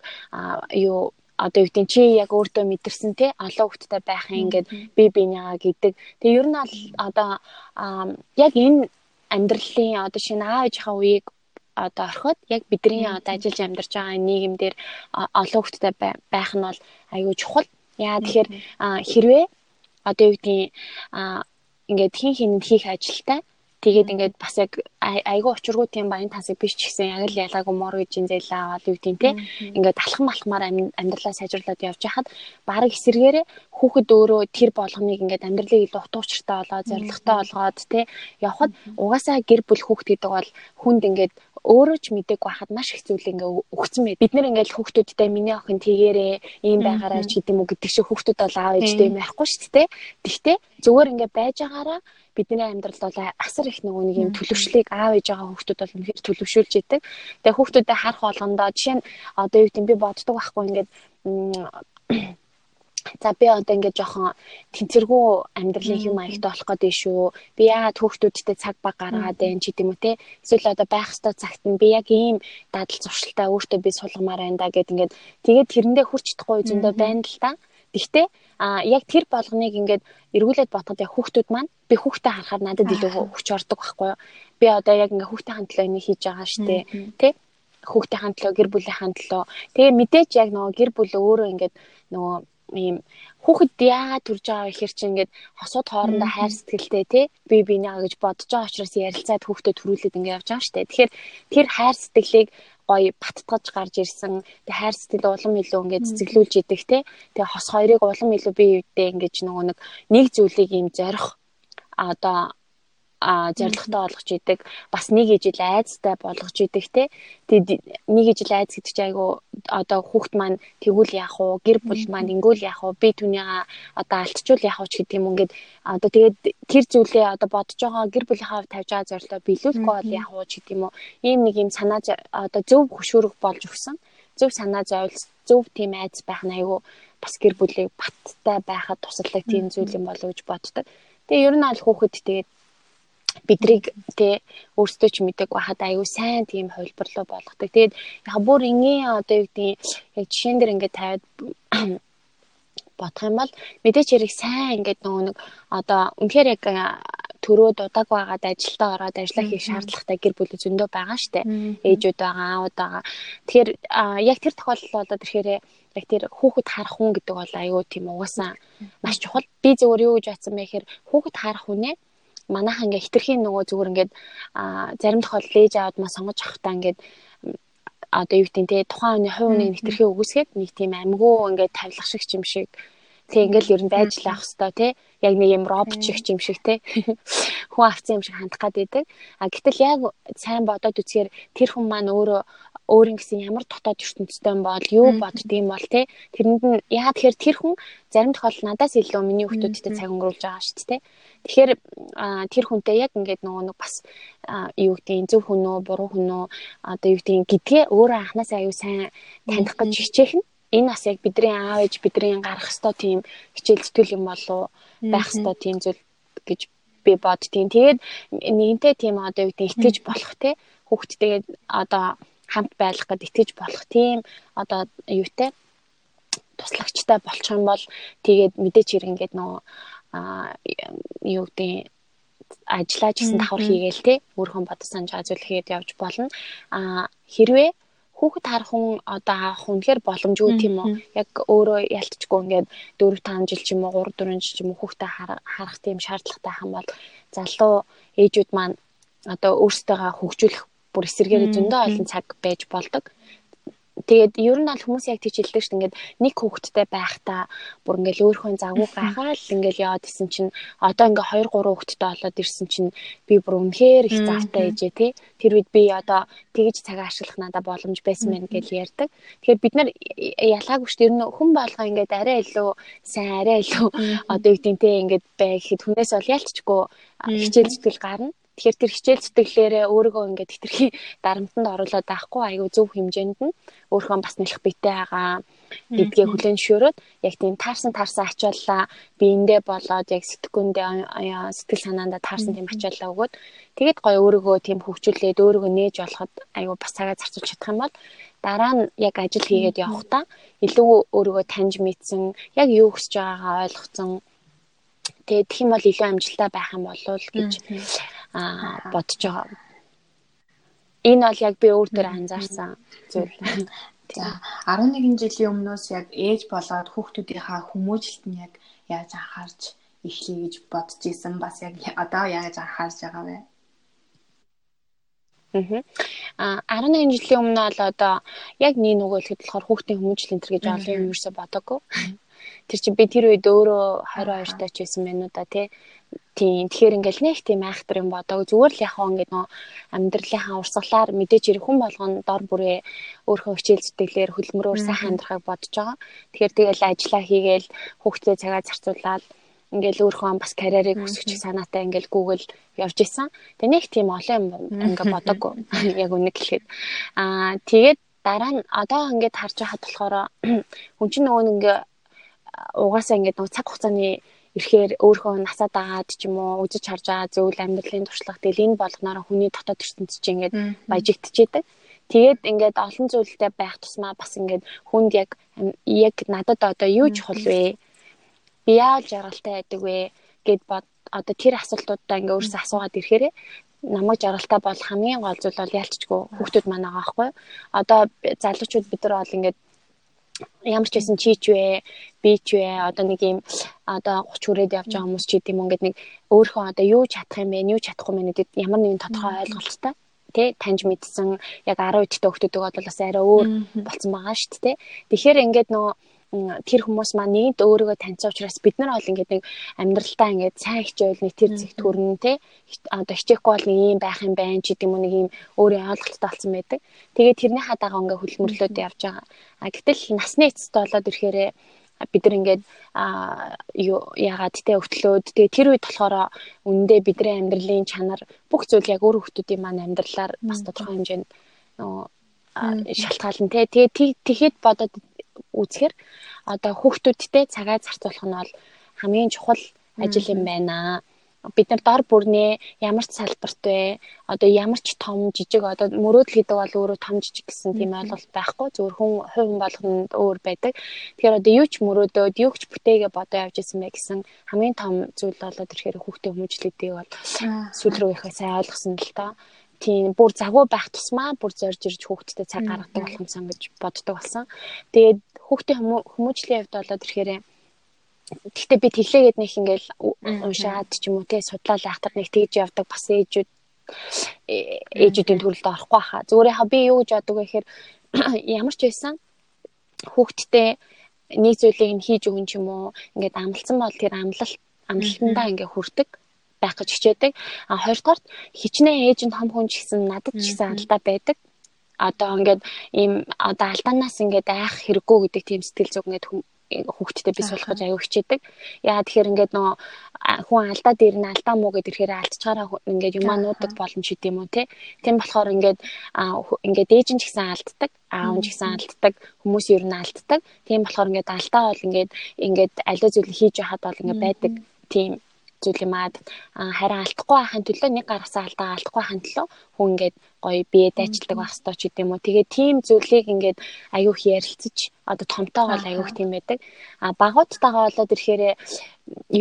юу одоо юу гэдэг чи яг өөртөө мэдэрсэн те олон хүүхдтэй байхын ингээд би бинийгаа гэдэг. Тэгээ ер нь бол одоо яг энэ амьдралын одоо шинэ аав ээжийнхаа үеийг одоо орхиод яг бидний одоо ажиллаж амьдарч байгаа нийгэмдэр олон хүүхдтэй байх нь бол аюул чухал. Яа тэгэхээр хэрвээ одоо юу гэдгийг ингээд хин хинд хийх ажилтай Тэгээд ингээд бас яг айгүй учиргүй тийм баян тансыг биш ч гэсэн яг л ялаагүй мор гэж зээлээ аваад юу тийм те ингээд алхам алхмаар амьдралаа сайжруулад явж хахад баг эсэргээрээ хүүхэд өөрөө тэр болгоныг ингээд амьдралыг илүү утга учиртай болоод зоригтой болгоод те явхад угаасаа гэр бүл хүүхэд гэдэг бол хүнд ингээд өөрөө ч мдэггүй хахад маш их зүйл ингээ өгсөн байд. Бид нэр ингээл хүүхдүүдтэй миний охин тэгээрээ ийм байгаараа ч гэдэм үү гэдэг шиг хүүхдүүд бол аав ээжтэй юм байхгүй шүү дээ. Тэгтээ зүгээр ингээ байж байгаараа бидний амьдралд бол асар их нөгөө нэг юм төлөвшлийг аав ээж байгаа хүүхдүүд бол үнэхээр төлөвшүүлж идэг. Тэгээ хүүхдүүдэд харах болгондоо жишээ нь одоо юу гэдэм би боддог байхгүй ингээд За би одоо ингээд жоохон тэнцэргүй амьдралын хэм маягтай болох гэдэг шүү. Би яагаад хүүхдүүдтэй цаг баг гаргаад байна ч гэдэм үү те. Эсвэл одоо байх ёстой цагт нь би яг ийм дадал зуршилтай өөртөө би сулгамаар байна да гэд ингээд тэгээд тэрэндээ хүрч чадахгүй зөндөө байна л та. Гэхдээ а яг тэр болгоныг ингээд эргүүлээд бодоход яг хүүхдүүд маань би хүүхдээ харахаар надад илүү хүч ордог байхгүй юу. Би одоо яг ингээд хүүхдээ хандлаа энийг хийж байгаа штэ тий хүүхдээ хандлаа гэр бүлийн хандлаа. Тэгээ мэдээж яг нөгөө гэр бүл өөрөө ингээд нөгөө ийм хүүхэд яагаад төрж байгаа ихэр чи ингээд хосууд хоорондоо хайр сэтгэлтэй тий би бинийгаа гэж бодож байгаа учраас ярилцаад хүүхдэд төрүүлээд ингээд явж байгаа штэ. Тэгэхээр тэр хайр сэтгэлийг гоё баттгаж гарч ирсэн. Тэг хайр сэтгэл улам илүү ингээд цэцэглүүлж идэх те. Тэг хос хоёрыг улам илүү бие биедээ ингээд нөгөө нэг нэг зүйлийг юм зорих одоо зоригтой болгож идэг. Бас нэг ижил айцтай болгож идэг те. Тэгээд нэг ижил айц гэдэг чинь айгу одоо хүүхд маань тэгвэл яах вэ? Гэр бүл маань ингүүл яах вэ? Би түүнийга одоо алтчуул яах вэ гэдэг юм ингээд одоо тэгээд тэр зүйлээ одоо бодож байгаа гэр бүлийнхаа тавьж байгаа зорилгоо биелүүлэхгүй бол яах вэ гэдэг юм уу? Ийм нэг юм санаа одоо зөв хөшүүрэг болж өгсөн. Зөв санаа зовлс зөв тийм айц байх нь айгу бас гэр бүлийг баттай байхад тусалдаг тийм зүйл юм болов гэж боддог. Тэгээ ер нь аль хүүхэд тэгээд бидрийг тэ өөрсдөө ч мэдээг байхад аюу сайн тийм хувилбарлуу болгодог. Тэгээд яг бүр ингийн одоо юу гэдгийг яг жишээн дээр ингээд тавиад бодох юм бол мэдээч хэрэг сайн ингээд нөгөө нэг одоо үнэхээр яг төрөө дудаг байгаад ажилдаа ороод ажиллаа хийх шаардлагатай гэр бүл зөндөө байгаа штэ. Ээжүүд байгаа, аауд байгаа. Тэгэхээр яг тэр тохиолдол болоод ирэхээр яг тэр хүүхэд харах хүн гэдэг бол аюу тийм угаасаа маш чухал. Би зөвөр юу гэж бодсон бэ гэхээр хүүхэд харах хүнээ манайхан ингээ хитрхийн нөгөө зүгээр ингээд зарим тохиолдолд ээж аваад ма сонгож авахтаа ингээд одоо юу гэдэг те тухайн хүний хувь хүний нэвтрхийг үгүйсгээд нэг тийм амьгуу ингээд тавилах шиг юм шиг. Тэг ингээл ер нь байж л авах хэвээр те. Яг нэг юм робот шиг юм шиг те. Хүн авсан юм шиг хандах гад байдаг. А гэтэл яг сайн бодоод үзэхээр тэр хүн маань өөрөө өөрийн гэсэн ямар дотоод ертөнцтэй бол юу боддгийм бол те тэрэнд нь яа тэгэхээр тэр хүн зарим тохиолдолд надаас илүү миний хүмүүсттэй цаг өнгөрүүлж байгаа шүү дээ тэгэхээр тэр хүнтэй яг ингээд нөгөө нэг бас юу гэдэг зөв хүн үү буруу хүн үү одоо юу гэдэг гэдгээ өөрөө анханасаа аюу сайн таних гэж хичээх нь энэ бас яг бидний аав ээж бидний гарах ёстой тийм хичээл зүтгэл юм болов байх ёстой тийм зүйл гэж би боддtiin. Тэгээд нэгэнтээ тийм одоо юу гэдэг итгэж болох те хүүхдтэйгээ одоо хамт байх гэд итгэж болох тийм одоо юутэй туслагчтай болчих юм бол тэгээд мэдээч хэрэг ингээд нөгөө юу гэдэг ажиллаа гэсэн давхар хийгээл те өөрхөн бодсон санаж ажил хийгээд явж болно. А хэрвээ хүүхэд харах хүн одоо авах үнэхээр боломжгүй тийм үү? яг өөрөө ялтчгүй ингээд 4 5 жил ч юм уу 3 4 жил ч юм уу хүүхдээ харах тийм шаардлагатай хам бол залуу ээжүүд маань одоо өөрсдөө хөгжүүлэх бүр эсэргээр зөндөө олон цаг байж болдог. Тэгээд ер нь аль хүмүүс яг тийч хэлдэг шүү дээ. Ингээд нэг хүүхэдтэй байхдаа бүр ингээд өөрийнхөө загвуу гайхаал ингээд яваад исэн чинь одоо ингээд 2 3 хүүхэдтэй болоод ирсэн чинь би бүр үнэхээр их завтай ээжээ тий. Тэр үед би одоо тэгж цагаа ашиглах надад боломж байсан мэн гэж ярьдаг. Тэгэхээр бид нар ялгаагүй шүү дээ. Ер нь хүн болгоо ингээд арай илүү сайн арай илүү одоо юу гэдэг нь ингээд бай гэхэд хүнээс бол ялцчгүй хичээл зүтгэл гарна. Тэгэхээр тэр хичээл зүтгэлээрээ өөрийгөө ингээд хитрхи дарамтанд оруулаад байхгүй айгүй зөв хэмжээнд нь өөрийнхөө бас нэлэх битэй байгаа гэдгээ хүлэн зөвшөөрөөд яг тийм таарсан таарсан ачааллаа биендээ болоод яг сэтгэхүйндээ сэтгэл санаандаа таарсан тийм ачааллаа өгөөд тэгэд гоё өөрийгөө тийм хөгжүүлээд өөрийгөө нээж болоход айгүй бас цагаа зарцуулж чадах юм бол дараа нь яг ажил хийгээд явахдаа илүү өөрийгөө таньж мэдсэн яг юу хүсэж байгаагаа ойлгоцсон. Тэгээд тэгэх юм бол илүү амжилттай байх юм болов гэж аа бодож байгаа. Энэ бол яг би өөр төр анзаарсан зүйл. За 11 жилийн өмнөөс яг ээж болоод хүүхдүүдийнхаа хүмүүжлэлт нь яг яаж анхаарч эхлэе гэж бодож исэн бас яг одоо яаж анхаарч байгаа вэ? Аа 11 жилийн өмнө бол одоо яг нэг нөгөөлөхөд болохоор хүүхдийн хүмүүжил энэ гэж олон юм ерөөсө бодоагүй. Тэр чинь би тэр үед өөрөө 22 таач байсан байна уу да тий. Тийм. Тэгэхээр ингээл нэг тийм айхтар юм бодог. Зүгээр л яг ингээд нөө амьдралынхаа урсгалаар мэдээж хэрэг хүн болгоно дор бүрээ өөрийнхөө хичээл зүтгэлээр хөдөлмөрөөр сайхан амьдрахыг бодож байгаа. Тэгэхээр тэгэл ажиллаа хийгээл хүүхдээ цагаа зарцуулаад ингээл өөрийнхөө бас карьерийг өсгөх санаатай ингээл Google явж исэн. Тэгээ нэг тийм олон юм ингээ бодоггүй. Яг үнэ гэхэд. Аа тэгээд дараа нь одоо ингээд харж байхад болохоор хүн чинь нөгөө ингээ угаасаа ингээд нөгөө цаг хугацааны ирэхээр өөрөө насаа дагаад ч юм уу үзэж харж байгаа зөвл амьдралын туршлага тэгэл энэ болгоноор хүний дотоод ертөнцийн чинь ингээд баяжигдчихэдэг. Тэгээд ингээд олон зүйлтэй байх тусмаа бас ингээд хүнд яг яг надад одоо юу чухал вэ? Би яаж жаргалтай байдаг вэ гэд бод одоо тэр асуултуудаа ингээд өөрөөсөө асуугаад ирэхээр намайг жаргалтай бол хамгийн гол зүйл бол ялцчгүй хүүхдүүд маань байгаа байхгүй. Одоо залуучууд бид нар бол ингээд ямар ч байсан чи ч вэ би ч вэ одоо нэг юм одоо 30 хүрээд явж байгаа хүмүүс ч гэдэм юм ингээд нэг өөрөө одоо юу чадах юм бэ юу чадахгүй юм бэ гэдэг ямар нэгэн тодорхой ойлголттой тий таньж мэдсэн яг 10 үедтэй хөлтөдөг бол бас арай өөр болсон байгаа шүү дээ. Тэгэхээр ингээд нөгөө тэр хүмүүс маань нэгд өөрийгөө таньсан учраас бид нар бол ингээд нэг амьдралтаа ингээд сайн хичээл нэг тэр зэгт хүрнэ те. Одоо хичээхгүй бол нэг юм байх юм байна ч гэдэг юм нэг юм өөрийн ойлголттой болсон байдаг. Тэгээд тэрний хадаага ингээд хөлмөрлөөд явж байгаа. А гэтэл насны эцэст болоод ирэхээр бид нар ингээд ягаад те өвтлөөд. Тэгээ тэр үед болохоор үнэндээ бидний амьдралын чанар бүх зүйл яг өөр хүмүүсийн маань амьдралаар бас тодорхой хэмжээнд нөгөө шалтгаална те. Тэгээ тэгэхэд бодоод үзэхэр одоо хүүхдүүдтэй цагаа зарцуулах нь бол хамгийн чухал ажил юм байна. Бид нар дор бүрнээ ямар ч салбарт вэ? Одоо ямар ч том жижиг одоо мөрөөдөл гэдэг бол өөрөө том жижиг гэсэн тийм ойлголт байхгүй. Зөвхөн хүн хувь болгонд өөр байдаг. Тэгэхээр одоо юу ч мөрөөдөөд юу ч бүтээгээ бодоо явж исэн мэй гэсэн хамгийн том зүйл болоод ирэхээр хүүхдээ хүмүүжлэдэг бол сүүл рүү ихэ сайн ойлгосон л тоо тийм бүр загвар байх тусмаа бүр зорж ирж хүүхдтэй цаг гаргадаг болох юмсан гэж боддог болсон. Тэгээд хүүхдийн хүмүүжлийн хувьд болоод ирэхээр Гэхдээ би тэглээгээд нэг ингээл уншаад ч юм уу те судлал айхтар нэг тэгж явдаг бас ээжүүд ээжүүдийн төрөлд орохгүй хаа. Зүгээр яха би юу гэж боддог вэ гэхээр ямар ч байсан хүүхдтэй нэг зүйлийг нь хийж өгөн ч юм уу ингээд амлсан бол тэр амлалт амлалтандаа ингээд хүрдэг байх гэж хичээдэг. А хоёрдугаар хичнээн нь том хүн ч гэсэн надад ч гэсэн алдаа байдаг. Одоо ингээд ийм одоо алдаанаас ингээд айх хэрэггүй гэдэг тийм сэтгэл зүг ингээд хүүхдтэй бис болох гэж аягүй хичээдэг. Яа тэгэхээр ингээд нөө хүн алдаа дээр нь алдаа муу гэдэг ихээр алдчихаараа ингээд юмаа нуудаг боломж үт юм уу те. Тийм болохоор ингээд ингээд ээж нь ч гэсэн алддаг, аав нь ч гэсэн алддаг, хүмүүс ер нь алддаг. Тийм болохоор ингээд алдаа бол ингээд ингээд аливаа зүйл хийж яхад бол ингээд байдаг тийм зүйл юм аа. Харин алдахгүй байхын төлөө нэг гаргасан алдаа алдахгүй байхын төлөө хүн ингээд гоё биед ажилдаг байх ёстой ч гэдэм үү. Тэгээд тийм зүйлийг ингээд аюух ярилцаж одоо томтойгоо бол аюух тийм байдаг. А багуудтайгаа болоод ирэхээр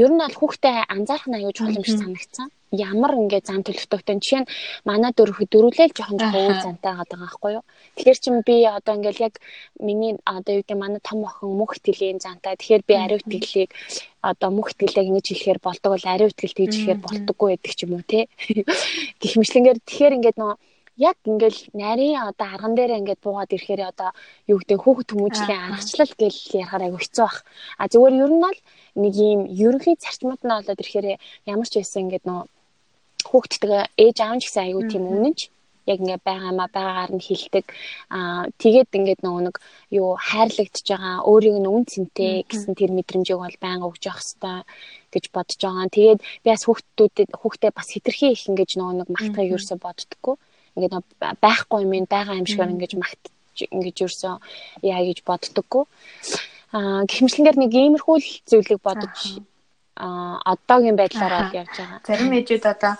ер нь бол хүүхдээ анзаарах нь аюу чухал юм шиг санагдсан ямар ингээд зам төлөвтөгтэй. Жишээ нь манай дөрвөх дөрвөлээл жоохон жоохон үр зантай байгаа байхгүй юу. Тэгэхээр чин би одоо ингээд яг миний одоо юу гэдэг манай том охин мөх итгэлийн зантай. Тэгэхээр би ариу итгэлийг одоо мөх итгэлийг ингэж хэлэхээр болдог бол ариу итгэл тэгж хэлэхээр болдоггүй байдаг ч юм уу те. Гэх мэтлэнгээр тэгэхээр ингээд нөгөө яг ингээл нарийн одоо арган дээр ингээд буугаад ирэхээр одоо юу гэдэг хүүхэд хүмүүжлийн аргачлал гэж ярахаар айгу хэцүү бах. А зүгээр ер нь бол нэг ийм ерөнхий зарчмууд нь болоод ирэхээр ямар ч байсан ингээд нөө хүүхдтэйгээ ээж аав ч гэсэн аягүй тийм үнэнч яг ингээ байгаамаа байгаагаар нь хилдэг. Аа тэгээд ингээд нөгөө нэг юу хайрлагдж байгаа өөрийг нь үн цэнтэй гэсэн тэр мэдрэмжийг бол байнга өгж явах хэрэгтэй гэж бодож байгаа. Тэгээд би бас хүүхдүүдэд хүүхдээ бас хитрхи их ингэж нөгөө нэг магтахыг ерөөсө боддоггүй. Ингээд байхгүй юм ин байгаа юм шигээр ингэж магт ингэж ерөөсө яа гэж боддоггүй. Аа гихмшлэнгээр нэг иймэрхүү зүйлийг бодож а одоогийн байдлаар бол явж байгаа. Зарим ээжүүд одоо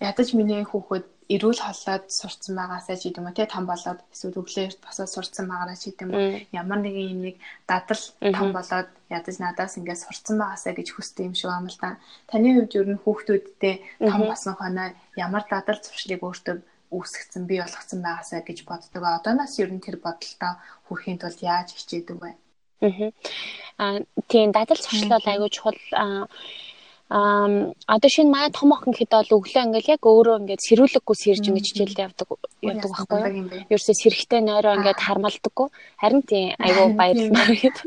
ядаж миний хүүхэд эрүүл холлоод сурцсан байгаасаа ч гэдэм үү те том болоод эсвэл өглөөрт босоод сурцсан байгаараа ч гэдэм үү ямар нэгэн юм нэг дадал том болоод ядаж надаас ингээд сурцсан байгаасаа гэж хүсдэг юм шиг юм л да. Таны хувьд ер нь хүүхдүүдтэй том болсон хоноо ямар дадал зуршлыг өөртөө үүсгэсэн бий болгоцсон байгаасаа гэж боддог. Одооноос ер нь тэр бодолтой хүрэхийн тулд яаж хичээдэг вэ? Аа тийм дадал бол айгүй чухал Аа одоо шинэ манай том охин хэд бол өглөө ингээл яг өөрөө ингээд сэрүүлэггүй сэрж ингээд хичээлд явдаг явдаг байхгүй юу. Ерөөсөө сэрхтэй нойроо ингээд хармалдаггүй. Харин тийм айгүй баярлалаа гэдэг.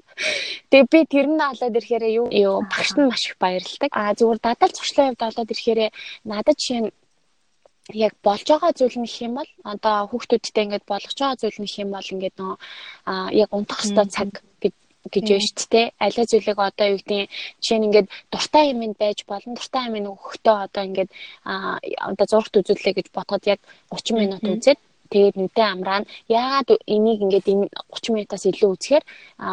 Тэгээ би тэр нь олоод ирэхээр юу юу багш нь маш их баярлдаг. Аа зүгээр дадал зуршлын хувьд олоод ирэхээр надад нь яг болж байгаа зүйл нь юм бол одоо хүүхдүүдтэй ингээд болгож байгаа зүйл нь юм бол ингээд нөө яг унтах хэвээр цаг гэж байна шүү дээ. Аливаа зүйлийг одоо юу гэдэг жишээ нь ингээд дуртай юм байж болон дуртай юм өгөхдөө одоо ингээд одоо зургт үзүүлэлээ гэж бодоход яг 30 минут үзээд тэгээд нүдэн амраа нь яагаад энийг ингээд энэ 30 минутаас илүү үзэхээр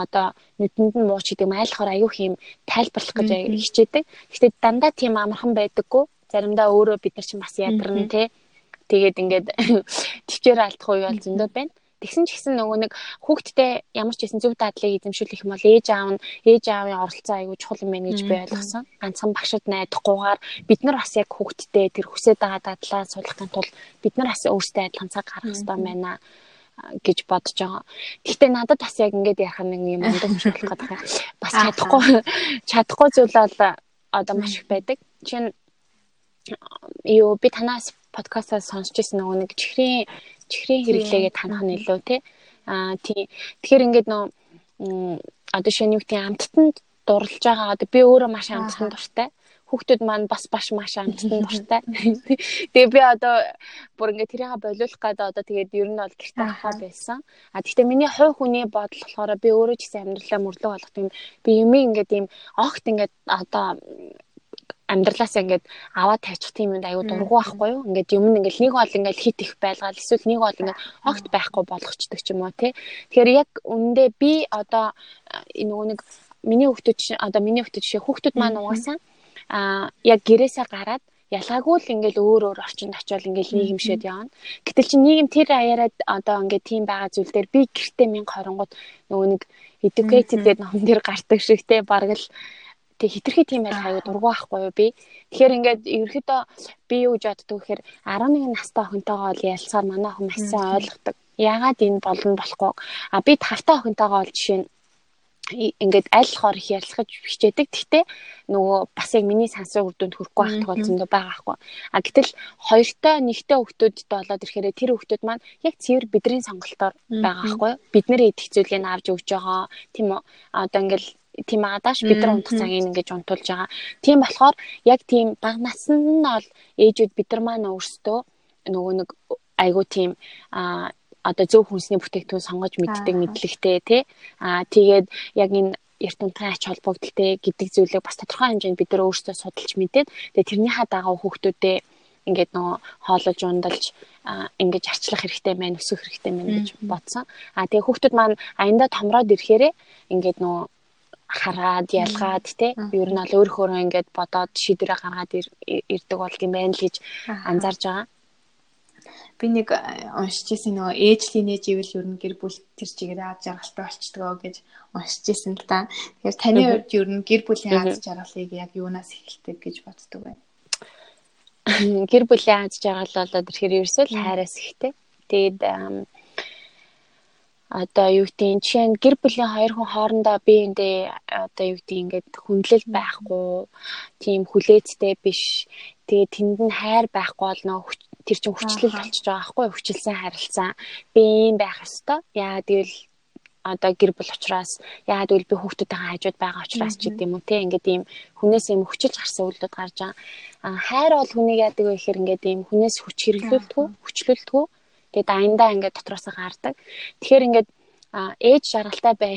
одоо нүдэнд нь мууч гэдэг юм айлхаар аюух юм тайлбарлах гэж хичээдэг. Гэхдээ дандаа тийм амархан байдаггүй. Заримдаа өөрөө бид нар чинь бас ядарна те. Тэгээд ингээд төвчээр алдах үе бол зөндөө байна. Тэгсэн ч гэсэн нөгөө нэг хүүхдтэй ямар ч гэсэн зөв дадлыг эзэмшүүлэх юм бол ээж аав нь ээж аавын оролцоо аягүй чухал юм байна гэж би ойлгосон. Ганцхан багшд найдахгүйгээр бид нар бас яг хүүхдтэй тэр хүсэж байгаа дадлаа суулгахын тулд бид нар бас өөрсдөө адилхан цаг гаргах хэрэгтэй байна гэж бодож байгаа. Гэхдээ надад бас яг ингэж ярих нэг юм шиг болох гэдэг. Бас чадахгүй чадахгүй зүйл бол одоо маш их байдаг. Чин юу би танаас подкастаас сонсч ирсэн нөгөө нэг чихрийн чихрийн хэрэглээгээ танах нь илүү тий. Аа тий. Тэгэхээр ингээд нөө одоо шинэ гэдэг амттанд дурлж байгаа. Одоо би өөрөө маш амттанд дуртай хүүхдүүд маань бас баш маш амттан дуртай. Тэгээ би одоо бүр ингээ тэрийг болиулах гэдэг одоо тэгээд ер нь бол гэрте авахаа байсан. А гэхдээ миний хувь хүний бодол болохоор би өөрөө ч гэсэн амьдралаа мөрлөг болгох юм. Би юм ингээд ийм огт ингээд одоо амьдралаасаа ингээд аваад тайчих тийм юм аюу дургу байхгүй юу? Ингээд юм ингээд нэг бол ингээд хит их байлгаал эсвэл нэг бол ингээд огт байхгүй болгочдөг ч юм уу тий. Тэгэхээр яг үндэ би одоо нөгөө нэг миний хүүхдүүд одоо миний хүүхдүүд жишээ хүүхдүүд маань угаасаа а яг гэрээсээ гараад ялгаагүй л ингээл өөр өөр орчинд очиод ингээл нийгэмшээд явна. Гэтэл чи нийгэм тэр аяараад одоо ингээд тийм байгаа зүйл дээр би гэртээ 1020 нөгөө нэг educated гэдэг ном дээр гардаг шиг те бараг л Тэг хитрхи тийм байл хаяа дургу байхгүй юу би. Тэгэхээр ингээд ерөөхдөө би юу гэж боддог гэхээр 11 настай охинтойгоо л ялцаар манай охин маш сайн ойлгодог. Яагаад энэ болно болохгүй. А би тавтай охинтойгоо бол жишээ нь ингээд аль хоор их ярилцах хичээдэг. Гэхдээ нөгөө бас яг миний сансрын үр дүнд хүрэхгүй байх тохиолдол байгаа байхгүй. А гэтэл хоёртой нэгтэй хүүхдүүдтэй болоод ирэхээр тэр хүүхдүүд маань яг цэвэр бидний сонголтоор байгаа байхгүй. Бид нэр идэх зүйлийг авч өгч байгаа. Тийм үү? Одоо ингээд тийм байгаа дааш бид нар унтах цагийг ингэж унтуулж байгаа. Тийм болохоор яг тийм баг наснд нь бол ээжүүд бид нар маань өөрсдөө нөгөө нэг айгуу тийм а одоо зөв хүнсний бүтээгдэхүүн сонгож мэддэг мэдлэгтэй тий а тэгээд яг энэ унтгын ач холбогдолтой гэдэг зүйлийг бас тодорхой хэмжээнд бид нар өөрсдөө судалж мэдээд тэгээд тэрнийхээ дагав хүүхдүүдэд ингээд нөгөө хоололж ундалж ингэж арчлах хэрэгтэй байна өсөх хэрэгтэй байна гэж бодсон. А тэгээ хүүхдүүд маань аянда томроод ирэхээрээ ингээд нөгөө хараад ялгаад те ер нь бол өөрөөхөө ингээд бодоод шийдвэрээ гаргаад ирдэг бол юм байна л гэж анзаарж байгаа. Би нэг э, уншиж ирсэн нөгөө ээжлийн нээж ивэл ер нь гэр бүл тэр чигээр аз жаргалтай болчдгоо гэж уншиж ирсэн л та. Тэгэхээр таны хувьд ер нь гэр бүлийн аз жаргалыг яг юунаас эхэлдэг гэж боддог вэ? Гэр бүлийн аз жаргал болоод ирэхээр ерөөсөө л хайраас ихтэй. Тэгээд одоо юу гэдгийг жишээ нь гэр бүлийн хоёр хүн хоорондоо биеиндээ одоо юу гэдгийг ингээд хүндлэл байхгүй тийм хүлээцтэй биш. Тэгээ тэнд нь хайр байхгүй бол нөө тэр чинь хүчлэл болчихж байгаа байхгүй хүчилсэн харилцаа. Би юм байх ёстой. Яа тэгэл одоо гэр бүл учраас яагаад гэвэл би хүүхдүүдтэй хажууд байгаа учраас ч гэдэм үү те ингээд ийм хүнээс юм хүчилж гарсан үйлдэл гарч байгаа. Хайр бол хүнийг яадаг вэ гэхээр ингээд ийм хүнээс хүч хэрэглүүлдэг, хүчлүүлдэг. Тэгээд аяндаа ингээд дотроосоо гардаг. Тэгэхээр ингээд ээж жаргалтай бай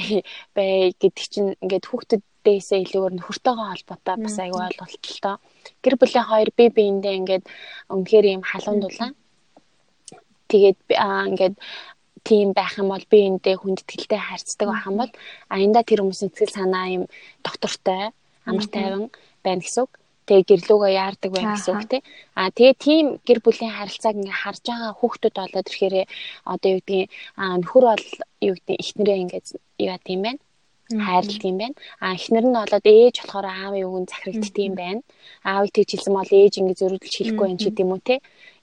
бай гэдэг чинь ингээд хүүхдүүдээсээ илүүгээр нөхөртөөгөө холбоотой бас аюу ойлголттой гэр бүлийн хоёр бие биендээ ингээд үнэхээр юм халуун дулаан. Тэгээд ингээд тийм байх юм бол би эндээ хүндэтгэлтэй харьцдаг байх юм бол аянда тэр хүмүүсийн сэтгэл санаа юм доктортой амар тайван байна гэсэн үг. Тэгээ гэрлүүгөө яардаг байна гэсэн үг тий. А тэгээ тийм гэр бүлийн харилцааг ингээ харж байгаа хүүхдүүд болоод ирэхээр одоо юу гэдгийг нөхөр бол юу гэдэг ихнэрээ ингээ яа тийм байна хайрлт юм байна. А эхнэр нь болоод ээж болохоор аавын үгэн захирагдт юм байна. Аавыг тэгж хэлсэн бол ээж ингэ зөрүүлж хэлэхгүй байх ч гэдэм үү те.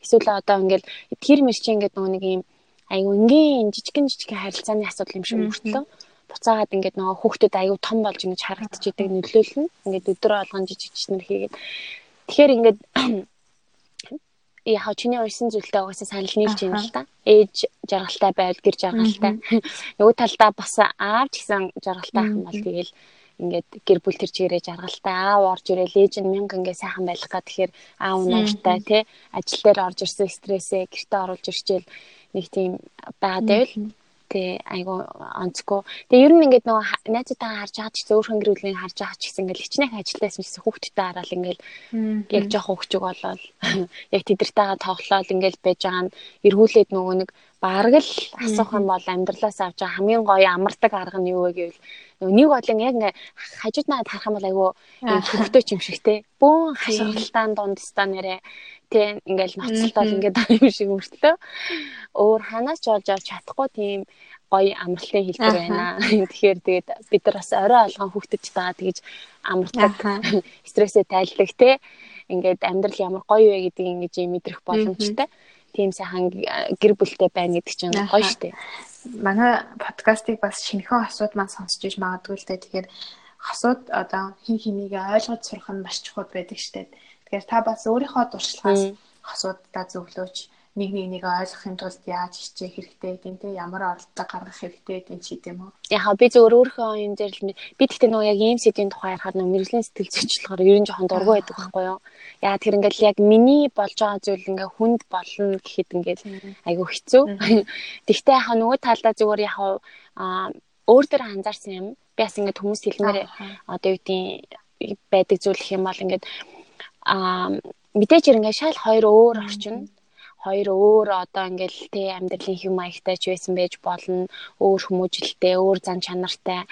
Эсвэл одоо ингээл тэр мэрчи ингээд нөгөө нэг юм айгу ингийн жижигэн жижигэн харилцааны асуудал юм шиг мөртлөө буцаагаад ингээд нөгөө хүүхдэд айгу том болж ингэж харагдчихдаг нөлөөлнө. Ингээд өдөр болгон жижиг жижигнэр хийгээд. Тэгэхээр ингээд яхаа чиний уншсан зүйлтэй угаасаа санал нийлж байна л да. Ээж жаргалтай байвал гэр жаргалтай. Нөгөө талдаа бас аав ч гэсэн жаргалтай ах юм бол тэгэл ингээд гэр бүл төр чигээрээ жаргалтай аав орж ээж нь мянга ингээд сайхан байх гад тэгэхээр аав нууртай тий ажил дээр орж ирсэн стрессээ гэртээ оруулж ирчээл нэг тийм байгаад байвал Тэ айгу онцгүй. Тэгээ ер нь ингээд нөгөө найзуудаа харж байгаа ч гэсэн өөр хөнгөрүүлгийг харж байгаа ч гэсэн ингээд хичнээн ажилтайсан гэсэн хүүхдтэй хараад ингээд яг жоох хөвчөг болоод яг тэдэртэйгээ тоглоод ингээд байж байгаа нь эргүүлээд нөгөө нэг бараг л асуух юм бол амьдралаас авч байгаа хамгийн гоё амардаг арга нь юу вэ гэвэл нэг бодлон яг ингээ хажууд надад харах юм бол айгу хөвгтөө ч юм шиг те. Бөөн хашгиралтаан дундстаа нэрэ Тэ ингээл ноцтол ингээд юм шиг мөртлөө өөр ханаас ч олж авч чадахгүй тийм гоё амралтын хэлбэр байна. Тэгэхээр тэгээд бид нар бас орой алган хүүхдэд таа тэгж амардаг стрессээ тайлдаг те ингээд амьдрал ямар гоё вэ гэдгийг ингэж мэдрэх боломжтой. Тийм сайхан гэр бүлтэй байна гэдэг чинь гоё штэ. Манай подкастыг бас шинэхэн асууд маань сонсч иж магадгүй л дээ. Тэгэхээр асууд одоо хин хинийг ойлгож сурах нь маш чухал байдаг штэ. Тэгэхээр та бас өөрийнхөө дуршлагаас асууддаа зөвлөөч нэг нэг нэг ойлгохын тулд яаж хичээх хэрэгтэй гэдэг те ямар оролдлого гаргах хэрэгтэй гэдэг ч гэдэм үү. Яг би зөв өөрийнхөө юм дээр л би тэгтээ нөгөө яг ийм сэдвийн тухай ярихад нөгөө мэрэгжлийн сэтгэл зүйчлэлээр ер нь жоохон дургүй байдаг байхгүй юу. Яа тэр ингээл яг миний болж байгаа зүйл ингээ хүнд болно гэхэд ингээл айгүй хэцүү. Тэгтээ яхаа нөгөө талдаа яг аа өөр дээр анзаарсан юм. Би бас ингээд хүмүүс хэлмээр одоо юу гэдэг байдаг зүйл гэх юм бол ингээд аа мэдээж ингээ шал хоёр өөр орчин. Хоёр өөр одоо ингээл тэ амьдралын хэм маягтай ч байсан байж болно. Өөр хүмүүжлэлтэй өөр зан чанартай.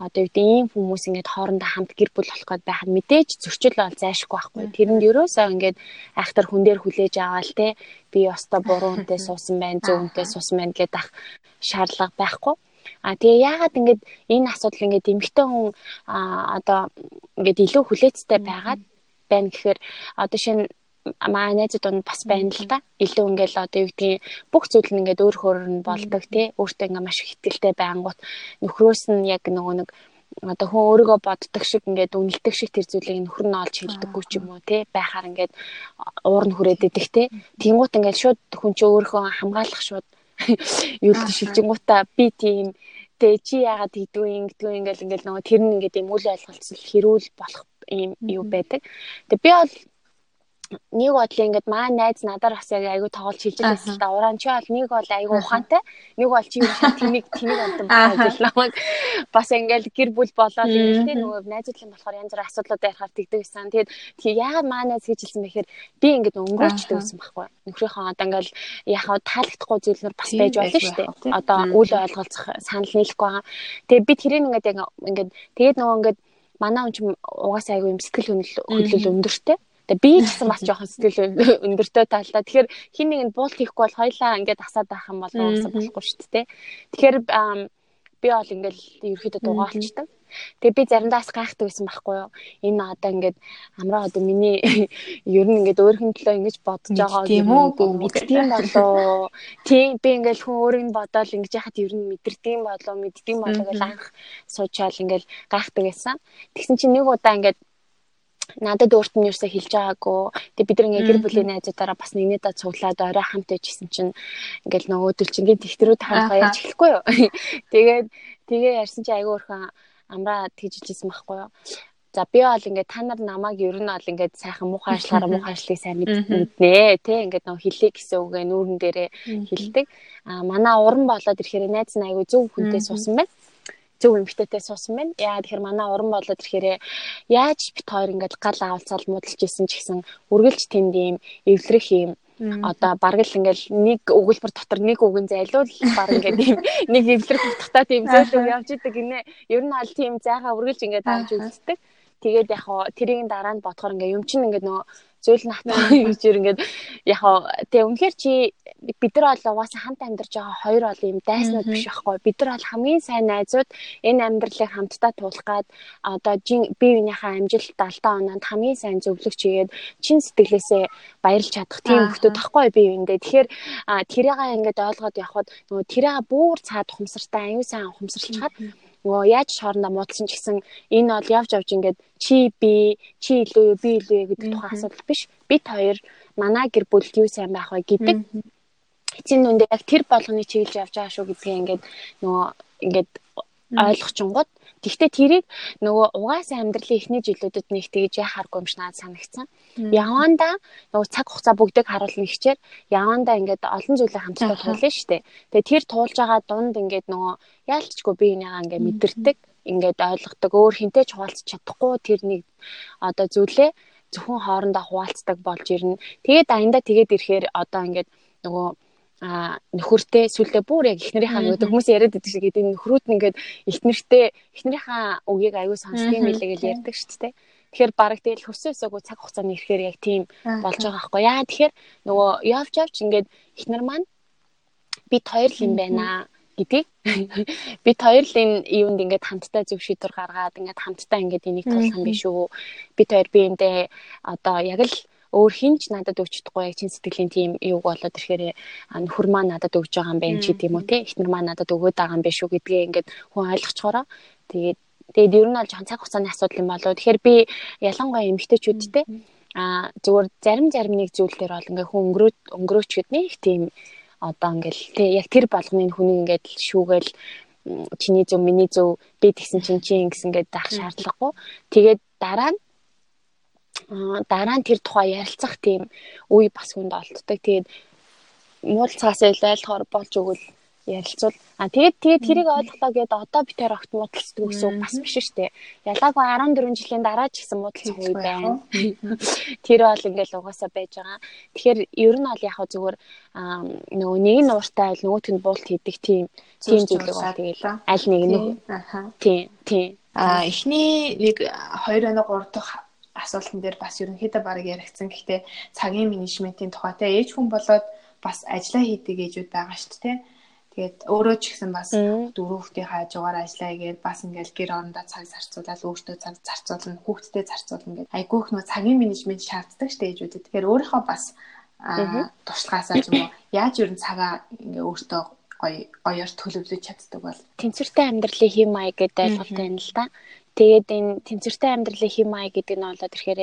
Одоо юу гэдэг ийм хүмүүс ингээд хоорондоо хамт гэр бүл болох гээд байхад мэдээж зөрчил бол зайшгүй байхгүй. Тэрэнд ерөөсөө ингээд айхтар хүн дээр хүлээж аваал тэ би өстой буруу хүнтэй суусан байна зөв хүнтэй суусан байна гэдэг ах шаардлага байхгүй. А тэгээ яагаад ингэж энэ асуудал ингэж эмгтэн хүн одоо ингэж илүү хүлээцтэй байгаад байна гэхээр одоо шинэ маа найзууд нь бас байна л да. Илүү ингээл одоо юу гэдгийг бүх зүйл нь ингээд өөр хөөр нь болдог тий. Өөртөө ингээ маш их ихтэлтэй байнгут нөхрөөс нь яг нөгөө нэг одоо хүн өөрийгөө боддог шиг ингээд үнэлдэг шиг тэр зүйлийг нөхөр нь олж хэлдэггүй ч юм уу те байхаар ингээд уур нь хүрээд идэх те тэнгуут ингээд шууд хүн чи өөрийнхөө хамгаалах шууд юу л шилжингуудаа би тийм Тэ чи яагаад тэгдгүй ингэдгүй ингээл ингээл нөгөө тэр нь ингээд юм үл ойлголцол хэрүүл болох юм юу байдаг. Тэгээ би бол нэг бодлоо ингээд маа найз надаар бас яг айгүй тоглож хэлж байсан л да. Уран чи бол нэг бол айгүй ухаантай. Нэг бол чи тэнийг тэнийг амтан бодлоо. Бас ингээд гэр бүл болоод ингээд нөгөө найзуудлын болохоор янз бүрийн асуудлууд ярихаар тэгдэг байсан. Тэгээд яагаад маа найз гэж хэлсэн бэхээр би ингээд өнгөрөөчдөг байсан байхгүй. Нөхрийнхөө одоо ингээд яхаа таалагдахгүй зүйлнэр бас байж болно шүү дээ. Одоо үл ойлголцох санал нийлэхгүй байгаа. Тэгээд би тэрийг ингээд яг ингээд тэгээд нөгөө ингээд манай хүн ч угаасаа айгүй юм сэтгэл хөдлөл өндөртэй. Тэгээ би ч гэсэн бас жоохон сэтгэл өндөртэй талдаа. Тэгэхээр хин нэг нь буулт хийхгүй бол хоёлаа ингээд асаад байх юм бол уусаа болохгүй шүү дээ. Тэгэхээр би бол ингээд ерөөхдөө дугаалчдаг. Тэгээ би заримдаа бас гайхдаг байсан байхгүй юу. Энэ одоо ингээд амраа одоо миний ер нь ингээд өөрхөн төлөө ингэж бодож байгаа юм уу мэддэм болоо. Тийм би ингээд хүн өөрийг нь бодоол ингэж яхад ер нь мэдэрдэг болоо мэддэг болоо гэж анх суучаал ингээд гайхдаг байсан. Тэгсэн чинь нэг удаа ингээд надад өөрт нь юусаа хэлж байгаагүй. Тэгээ бид нэг гэр бүлийн найзуудаараа бас нэгнээдээ цуглаад орой хамт байжсэн чинь ингээл нөгөө өдөлчингийн тэгтрүүд хаалгаа ярьж эхлэхгүй юу. Тэгээд тэгээ ярьсан чи айгүй өрхөн амраа тэгж хэлсэн байхгүй юу. За би бол ингээд та нар намайг ер нь бол ингээд сайхан муухай ажиллахаараа муухай ажлыг сайн мэднэ тий ингээд нөгөө хэлээ гэсэн үгээ нүүрэн дээрээ хэлдэг. А манай уран болоод ирэхээр найз нь айгүй зөв хүнтэй суусан байна зөв эмгтээтэй суусан байна. Яа тэгэхээр манай уран болоод ирэхээр яаж бит хоёр ингээд гал авалцаал муудалж исэн ч гэсэн үргэлж тэнд ийм эвлэрэх ийм одоо бараг л ингээл нэг өгүүлбэр дотор нэг үгэн зайлуул баг ингээд ийм нэг эвлэрэх утгатай тийм зөөлөв явж идэг гинэ. Ер нь аль тийм зайгаа үргэлж ингээд авч үздэг. Тэгээд яг хоо тэрийг дараа нь бодохоор ингээ юм чинь ингээ нөгөө зөөл натаа гэж ингээд яг тэг үнэхээр чи бид нар бол угаасаа хамт амьдарч байгаа хоёр бол юм дайснууд биш байхгүй. Бид нар бол хамгийн сайн найзууд энэ амьдралыг хамтдаа туулах гад одоо бие биенийхээ амжилт алдаа оноонд хамгийн сайн зөвлөгч игээд чин сэтгэлээсээ баярлж чадах тийм хүмүүс тахгүй бие биендээ тэгэхээр тэрийг ингээд ойлгоод явхад нөгөө тэрийг бүр цаад ухамсартай аюу сайн ухамсарлж чад нөгөө яаж шорондоо муудалсан ч гэсэн энэ бол явж явж ингээд чи би чи илүү юу би илүү юу гэдэг тухайн асуудал биш. Бид хоёр манай гэр бүлд юу сайн байх вэ гэдэг. Эцсийн нүндээ яг тэр болгоны чиглэж явж байгаа шүү гэдгийг ингээд нөгөө ингээд ойлгочингууд Тэгвэл тэрийг нөгөө угаасаа амьдралын эхний жилүүдэд нэг тэгж яхааргүй юм шиг надад санагдсан. Яванда нөгөө цаг хугацаа бүгдийг харуулна хичээр яванда ингээд олон зүйлээ хамтдаа туулна шүү дээ. Тэгээ тэр туулж байгаа дунд ингээд нөгөө яалтчгүй би энийгаа ингээд мэдэрдэг, ингээд ойлгодог, өөр хинтэй ч хуваалцах чадахгүй тэр нэг одоо зүйлээ зөвхөн хоорондоо хуваалцдаг болж ирнэ. Тэгээд аянда тэгээд ирэхээр одоо ингээд нөгөө а нөхөртэй сүлдээ бүр яг эхнэрийнхаа нөгөө хүмүүс яриад байдаг шиг гэдэг нөхрүүд нь ингээд эхнэртэй эхнэрийнхаа үгийг сонсдог юм билээ гэж ярьдаг шүү дээ. Тэгэхээр бараг тэгэл хөсөөсөөгүй цаг хугацааны ирэхээр яг тийм болж байгаа байхгүй яа. Тэгэхээр нөгөө явж явж ингээд эхнэр маань бид хоёр л юм байна гэдгийг бид хоёр л энэ юунд ингээд хамтдаа зөв шийдвэр гаргаад ингээд хамтдаа ингээд энийг юм биш үү. Бид хоёр биендээ одоо яг л өөр хинч надад өгч чадахгүй яг чин сэтгэлийн тийм юуг болоод ирэхээр нөхөр маань надад өгж байгаа юм байна ч гэдэм үү те эхнэр маань надад өгөөд байгаа юм биш үү гэдгээ ингээд хүн ойлгочхороо тэгээд тэгээд ер нь бол жоохон цаг хугацааны асуудал юм болоо тэгэхээр би ялангуяа эмэгтэйчүүдтэй а зүгээр зарим зарим нэг зүйл дээр бол ингээ хүн өнгөрөө өнгөрөөчгээд нэг тийм одоо ингээл те яг тэр болгоны хүний ингээд шүүгээл чиний зөв миний зөв би тэгсэн чинь чи ингэсэн гэдээ даах шаардлагагүй. Тэгээд дараа нь дараа нь тэр тухай ярилцах тийм үе бас хүнд олддог. Тэгээд муул цаас ойлгохоор болж өгвөл ярилцвал а тэгээд тэгээд тэрийг ойлголоо гээд одоо би тэр огт муудалцдаг гэсэн бас биш шүү дээ. Ялаагүй 14 жилийн дараа ч гэсэн муудалцах үе байна. Тэр бол ингээл угаасаа байж байгаа. Тэгэхээр ер нь бол яг зүгээр нөгөө нэг нь ууртай айл нөгөөт нь буулт хийдэг тийм тийм зүйлэг бол тэгээд аль нэг нь тийм тийм а эхний нэг 2 оноо 3 дахь асуултан дээр бас ерөнхийдөө баг яригдсан. Гэхдээ цагийн менежментийн тухайтай ээж хүн болоод бас ажиллаа хийдэг ээжүүд байгаа шүү дээ. Тэгээд өөрөө ч гэсэн бас дөрөв хүүхдийн хажуугаар ажиллаа игээд бас ингээл гэр орондоо цаг зарцуулаад өөртөө цаг зарцуулна, хүүхдтэй зарцуулна гэдэг. Айгүйх нөө цагийн менежмент шаарддаг шүү дээ ээжүүдэд. Тэгэхээр өөрийнхөө бас туршлагаасаа ч юм уу яаж ер нь цагаа ингээ өөртөө гоё оёор төлөвлөж чаддаг бол тэнцвэртэй амьдралын хэм маяг гэдэг ойлголт байна л да. Тэгээд энэ тэнцвэртэй амьдралын хэм маяг гэдэг нь болоод ирэхээр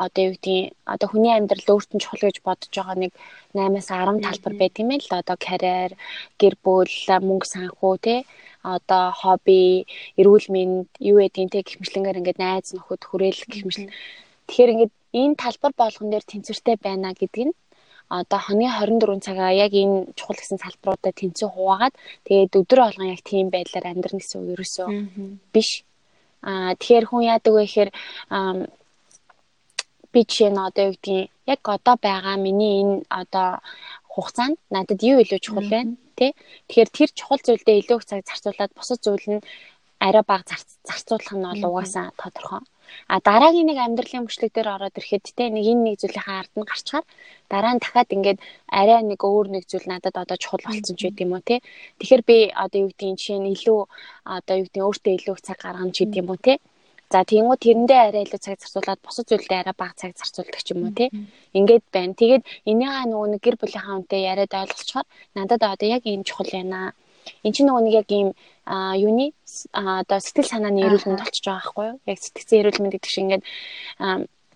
одоо юу гэдгийг одоо хүний амьдрал өөрт нь чухал гэж бодож байгаа нэг 8-аас 10 талбар байдаг юм л. Одоо карьер, гэр бүл, мөнгө санхүү тий одоо хобби, эрүүл мэнд, юу гэдгийг те гихмшлэнгээр ингээд найз нөхөд хүрээл гихмшл. Тэгэхээр ингээд энэ талбар болгон дээр тэнцвэртэй байна гэдэг нь одоо хоны 24 цагаа яг энэ чухал гэсэн салбаруудад тэнцүү хуваагаад тэгээд өдөр болгон яг тийм байдлаар амьдрна гэсэн үг ерөөсөө биш. Аа тэгэхээр хүн яадаг вэ гэхээр би жишээ нь одоо юу гэдгийг яг одоо байгаа миний энэ одоо хугацаанд надад юу илүү чухал вэ? Тэ? Тэгэхээр тэр чухал зүйлдээ илүү их цаг зарцуулаад бусад зүйл нь арай бага зарцуулах нь бол угаасаа тодорхой. А дараагийн нэг амьдралын мөчлөг дээр ороод ирэхэд те нэг энэ нэг зүйлийнхаа ард нь гарчаар дараа нь дахиад ингээд арай нэг өөр нэг зүйл надад одоо чухал болсон ч гэдэм үү те. Тэгэхээр би одоо юу гэдгийг жишээ нь илүү одоо юу гэдгийг өөртөө илүү цаг гаргана ч гэдэм үү те. За тиймүү тэрэндээ арай илүү цаг зарцуулаад босод зүйлдээ арай бага цаг зарцуулдаг ч юм уу тий. Ингээд байна. Тэгээд энийгээ нөгөө нэг гэр бүлийнхаа үнтэй яриад ойлгочхоор надад одоо яг ийм чухал байна. Энд чинь нөгөө нэг яг ийм а юуны одоо сэтгэл санааны эрүүл мэнд болчихж байгаа байхгүй юу? Яг сэтгцэн эрүүл мэнд гэдэг шиг ингээд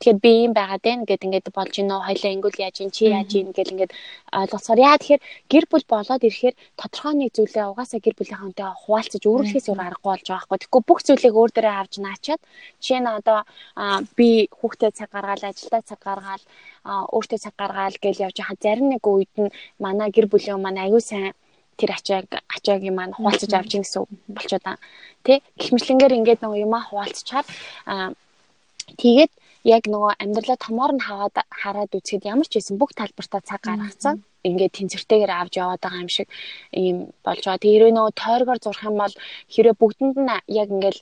Тэгэхээр би юм байгаад байна гэд ингээд болж гинөө хоёлаа ингүүл яаж ин чи яаж ин гэл ингээд ойлгоцоор яа тэгэхээр гэр бүл болоод ирэхээр тодорхой нэг зүйлээ угаасаа гэр бүлийнхэнтэй хуваалцаж өөрөлдөхөөс өөр аргагүй болж байгаа байхгүй. Тэгэхгүй бүх зүйлийг өөр дээрээ авч наачаад жишээ нь одоо би хүүхдээ цаг гаргаал ажилдаа цаг гаргаал өөртөө цаг гаргаал гэл явж байгаа зарим нэг үед нь манай гэр бүлийн маань аюу сайн тэр ачааг ачаагийн маань хуваалцаж авч ийн гэсэн болчиход байгаа. Тэ гихмжлэнгээр ингээд нөгөө юмаа хуваалцчаад тэгээд яг нөгөө амьдралаа томоор нь хаваад хараад үзэхэд ямар ч байсан бүх талбартаа цаг гаргацсан ингээд тэнцвэртэйгээр авч яваад байгаа юм шиг ийм болж байгаа. Тэгээ хэрвээ нөгөө тойргоор зурх юм бол хэрвээ бүгдэнд нь яг ингээд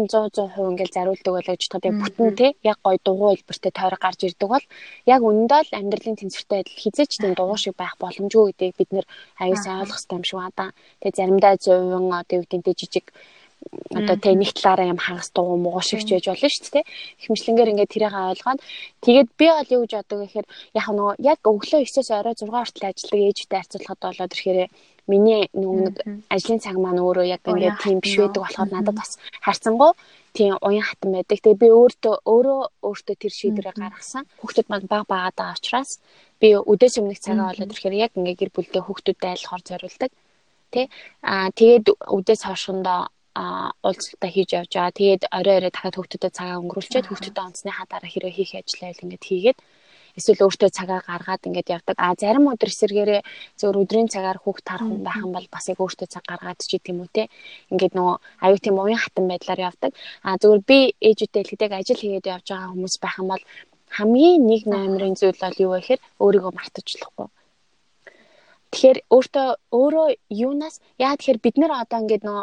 нь 100 100% ингээд зариулдаг байлаа гэж бодоход яг бүтэн те яг гой дугуй хэлбэртэй тойрог гарч ирдэг бол яг үнэндээ л амьдралын тэнцвэртэй адил хизээч тийм дугуй шиг байх боломжгүй гэдгийг бид нэр аюу сайн ойлгох хэрэгтэй юм шиг байна. Тэгээ заримдаа 100% одоо юу гэдэг нь жижиг одоо тэ нэг талаараа юм хагас дуу муу шиг ч байж болно шүү дээ. Хэмжлэнгээр ингээд тэрийг ойлгоод тэгээд би бол юу гэж боддог гэхээр яг нөгөө яг өглөө 9-ээс орой 6 хүртэл ажилладаг ээжтэй харьцуулахад болоод ирэхээр миний нөгөө нэг ажлын цаг маань өөрөө яг ингээд тийм биш байдаг болохоор надад бас харьцангуй тийм уян хатан байдаг. Тэгээ би өөртөө өөрөө өөртөө тэр шийдвэрээ гаргасан. Хүүхдүүд маань баг багаад байгаа учраас би өдөөс өмнөх цагаа болоод ирэхээр яг ингээд гэр бүлдээ хүүхдүүдэд айлхаар зориулдаг. Тэ аа тэгээд өдөөс хойшондоо а уулзалтаа хийж явж байгаа. Тэгээд орой орой дахиад хүүхдүүдэд цагаа өнгөрүүлчихэд хүүхдүүдэд онцныхаа дараа хэрэг хийх ажлаа л ингээд хийгээд эсвэл өөртөө цагаа гаргаад ингээд явдаг. А зарим өдөр эсэргээрээ зөвөр өдрийн цагаар хүүхд тарах хүн байх юм бол бас яг өөртөө цаг гаргаад ч гэдэм үү те. Ингээд нөгөө аюу тийм уян хатан байдлаар явдаг. А зөвөр би ээжүүдтэй хэлдэг ажил хийгээд явж байгаа хүмүүс байх юм бол хамгийн нэг номерын зүйл бол юу вэ гэхээр өөрийгөө мартажлахгүй Тэгэхээр өөртөө өөрөө юунаас яа тэгэхээр бид нэр одоо ингээд нөө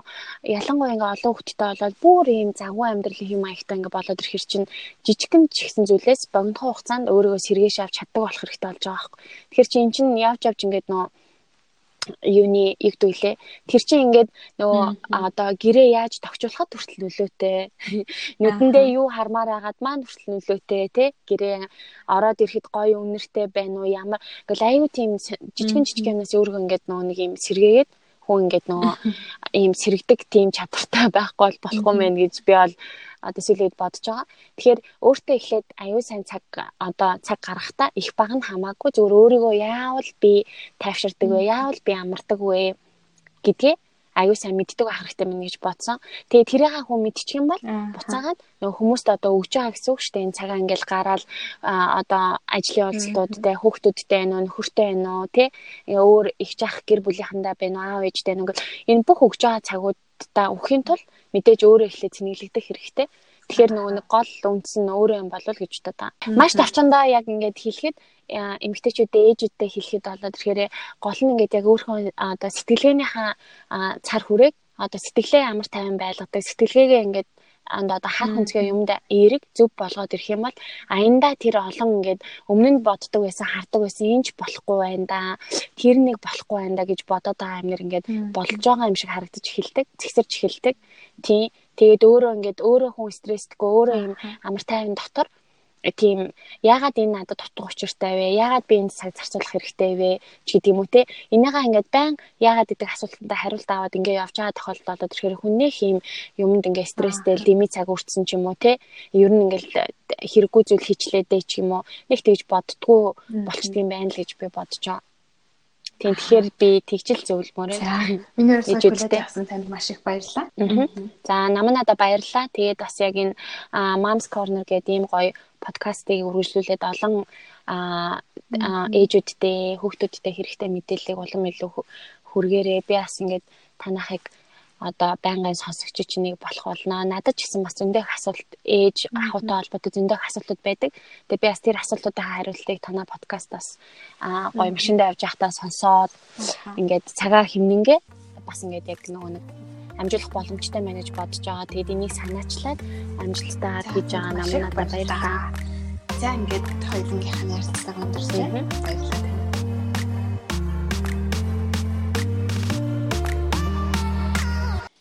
ялангуяа ингээд олон хүүхдтэй болоод бүр ийм загвар амьдралын хэм маягтай ингээд болоод ирэхэр чинь жижигхэн ч ихсэн зүйлээс богино хугацаанд өөрийгөө сэргээш авч чаддаг болох хэрэгтэй болж байгаа байхгүй. Тэгэхээр чи эн чинь явж явж ингээд нөө юуны игдүүлээ. Тэр чинь ингээд нөгөө одоо гэрээ яаж тогтчулахад хүртэл нөлөөтэй. Нүдэндээ юу хармаар агаад маань хүртэл нөлөөтэй тий. Гэрээ ороод ирэхэд гоё үнэртэй байна уу ямар ингээл аюу тийм жижигэн жижиг юмнаас өөрөө ингээд нөгөө нэг юм сэргээгээд хүн ингээд нөгөө ийм сэрэгдэг тийм чадвартай байхгүй болохгүй мэн гэж би бол одоо сүүлээд бодож байгаа. Тэгэхээр өөртөө эхлээд аюу сайн цаг одоо цаг гаргахтаа их баг нь хамаагүй зөвөр өөрийгөө яавал би тайвширдаг вэ? Яавал би амардаг вэ гэдгээ аюу сайн мэддэг байх хэрэгтэй мэн гэж бодсон. Тэгээ тэрийг хүн мэдчих юм бол буцаагаад нөгөө хүмүүст одоо өгч байгаа гэсэн үг шүү дээ. Энэ цагаа ингээл гараад одоо ажлын уулзалтуудтай хүүхдүүдтэй байна уу, нөхөртэй байна уу, тий? Өөр их жах гэр бүлийнхэндээ байна уу, аав ээжтэй байна уу гэл энэ бүх өгч байгаа цагуудаа өхийн тул мэдээж өөрөө эхлээд цэнэглэгдэх хэрэгтэй. Тэгэхээр нөгөө нэг гол үндэс нь өөрөө юм болов гэж бодод. Маш тавчандаа яг ингээд хэлэхэд эмгтээчүүдээ ээжүүдтэй хэлэхэд болоод ирэхээр гол нь ингээд яг өөрийнхөө одоо сэтгэлгээнийхаа цар хүрээг одоо сэтгэлээ амар тайван байлгадаг. Сэтгэлгээгээ ингээд анд одоо хар хүнцгээ юмд эерэг зөв болгоод ирэх юм бол аянда тэр олон ингээд өмнө нь боддог байсан хардаг байсан энэ ч болохгүй байна да тэр нэг болохгүй байна да гэж бодоод байгаа юм нэр ингээд болж байгаа юм шиг харагдаж эхэлдэг зэгсэрч эхэлдэг. Тий. Тэгээд өөрөө ингээд өөрөө хүн стрессдэггүй өөрөө юм амар тайван дотор тийм яагаад энэ надад дутуу учиртай вэ? Яагаад би энд цаг зарцуулах хэрэгтэй вэ? ч гэдэг юм уу те. Энийгээ ингээд байн яагаад гэдэг асуултанд хариулт аваад ингээд явж байгаа тохиолдол болоод ирэхээр хүннээ хийм юмд ингээд стресстэй дими цаг үрцэн ч юм уу те. Ер нь ингээд хэрэггүй зүйл хийчлээдээ ч юм уу. Нэг тэгж боддгоо болчдгийм байна л гэж би байгаа. Тийм тэгэхээр би тэгчил зөвлөмөр байна. Миний өрөөсөө хүлээж авсан танд маш их баярлалаа. За наманада баярлалаа. Тэгээд бас яг энэ Moms Corner гэдэг ийм гоё подкастыг үргэлжлүүлээд олон ээжүүдтэй, хүүхдүүдтэй хэрэгтэй мэдээллийг улам илүү хүргээрээ би бас ингээд танахыг одоо байнгын сонсогч чинь нэг болох болно. Надад ч гэсэн бас зөндөө асуулт ээж ахуйтай холбоотой зөндөө асуултууд байдаг. Тэгээ би бас тэр асуултуудаа хариултыг танаа подкастаас аа гоё машиндаа явж байхдаа сонсоод ингээд цагаа хэмнэнгээ. Бас ингээд яг нөгөө нэг амжуулах боломжтой байна гэж бодож байгаа. Тэгээд энийг санаачлаад амжилттай хийж байгаа нам надад баярлалаа. За ингээд хоёулынгийнх нь ярилцлага өндөрлөө. Баярлалаа.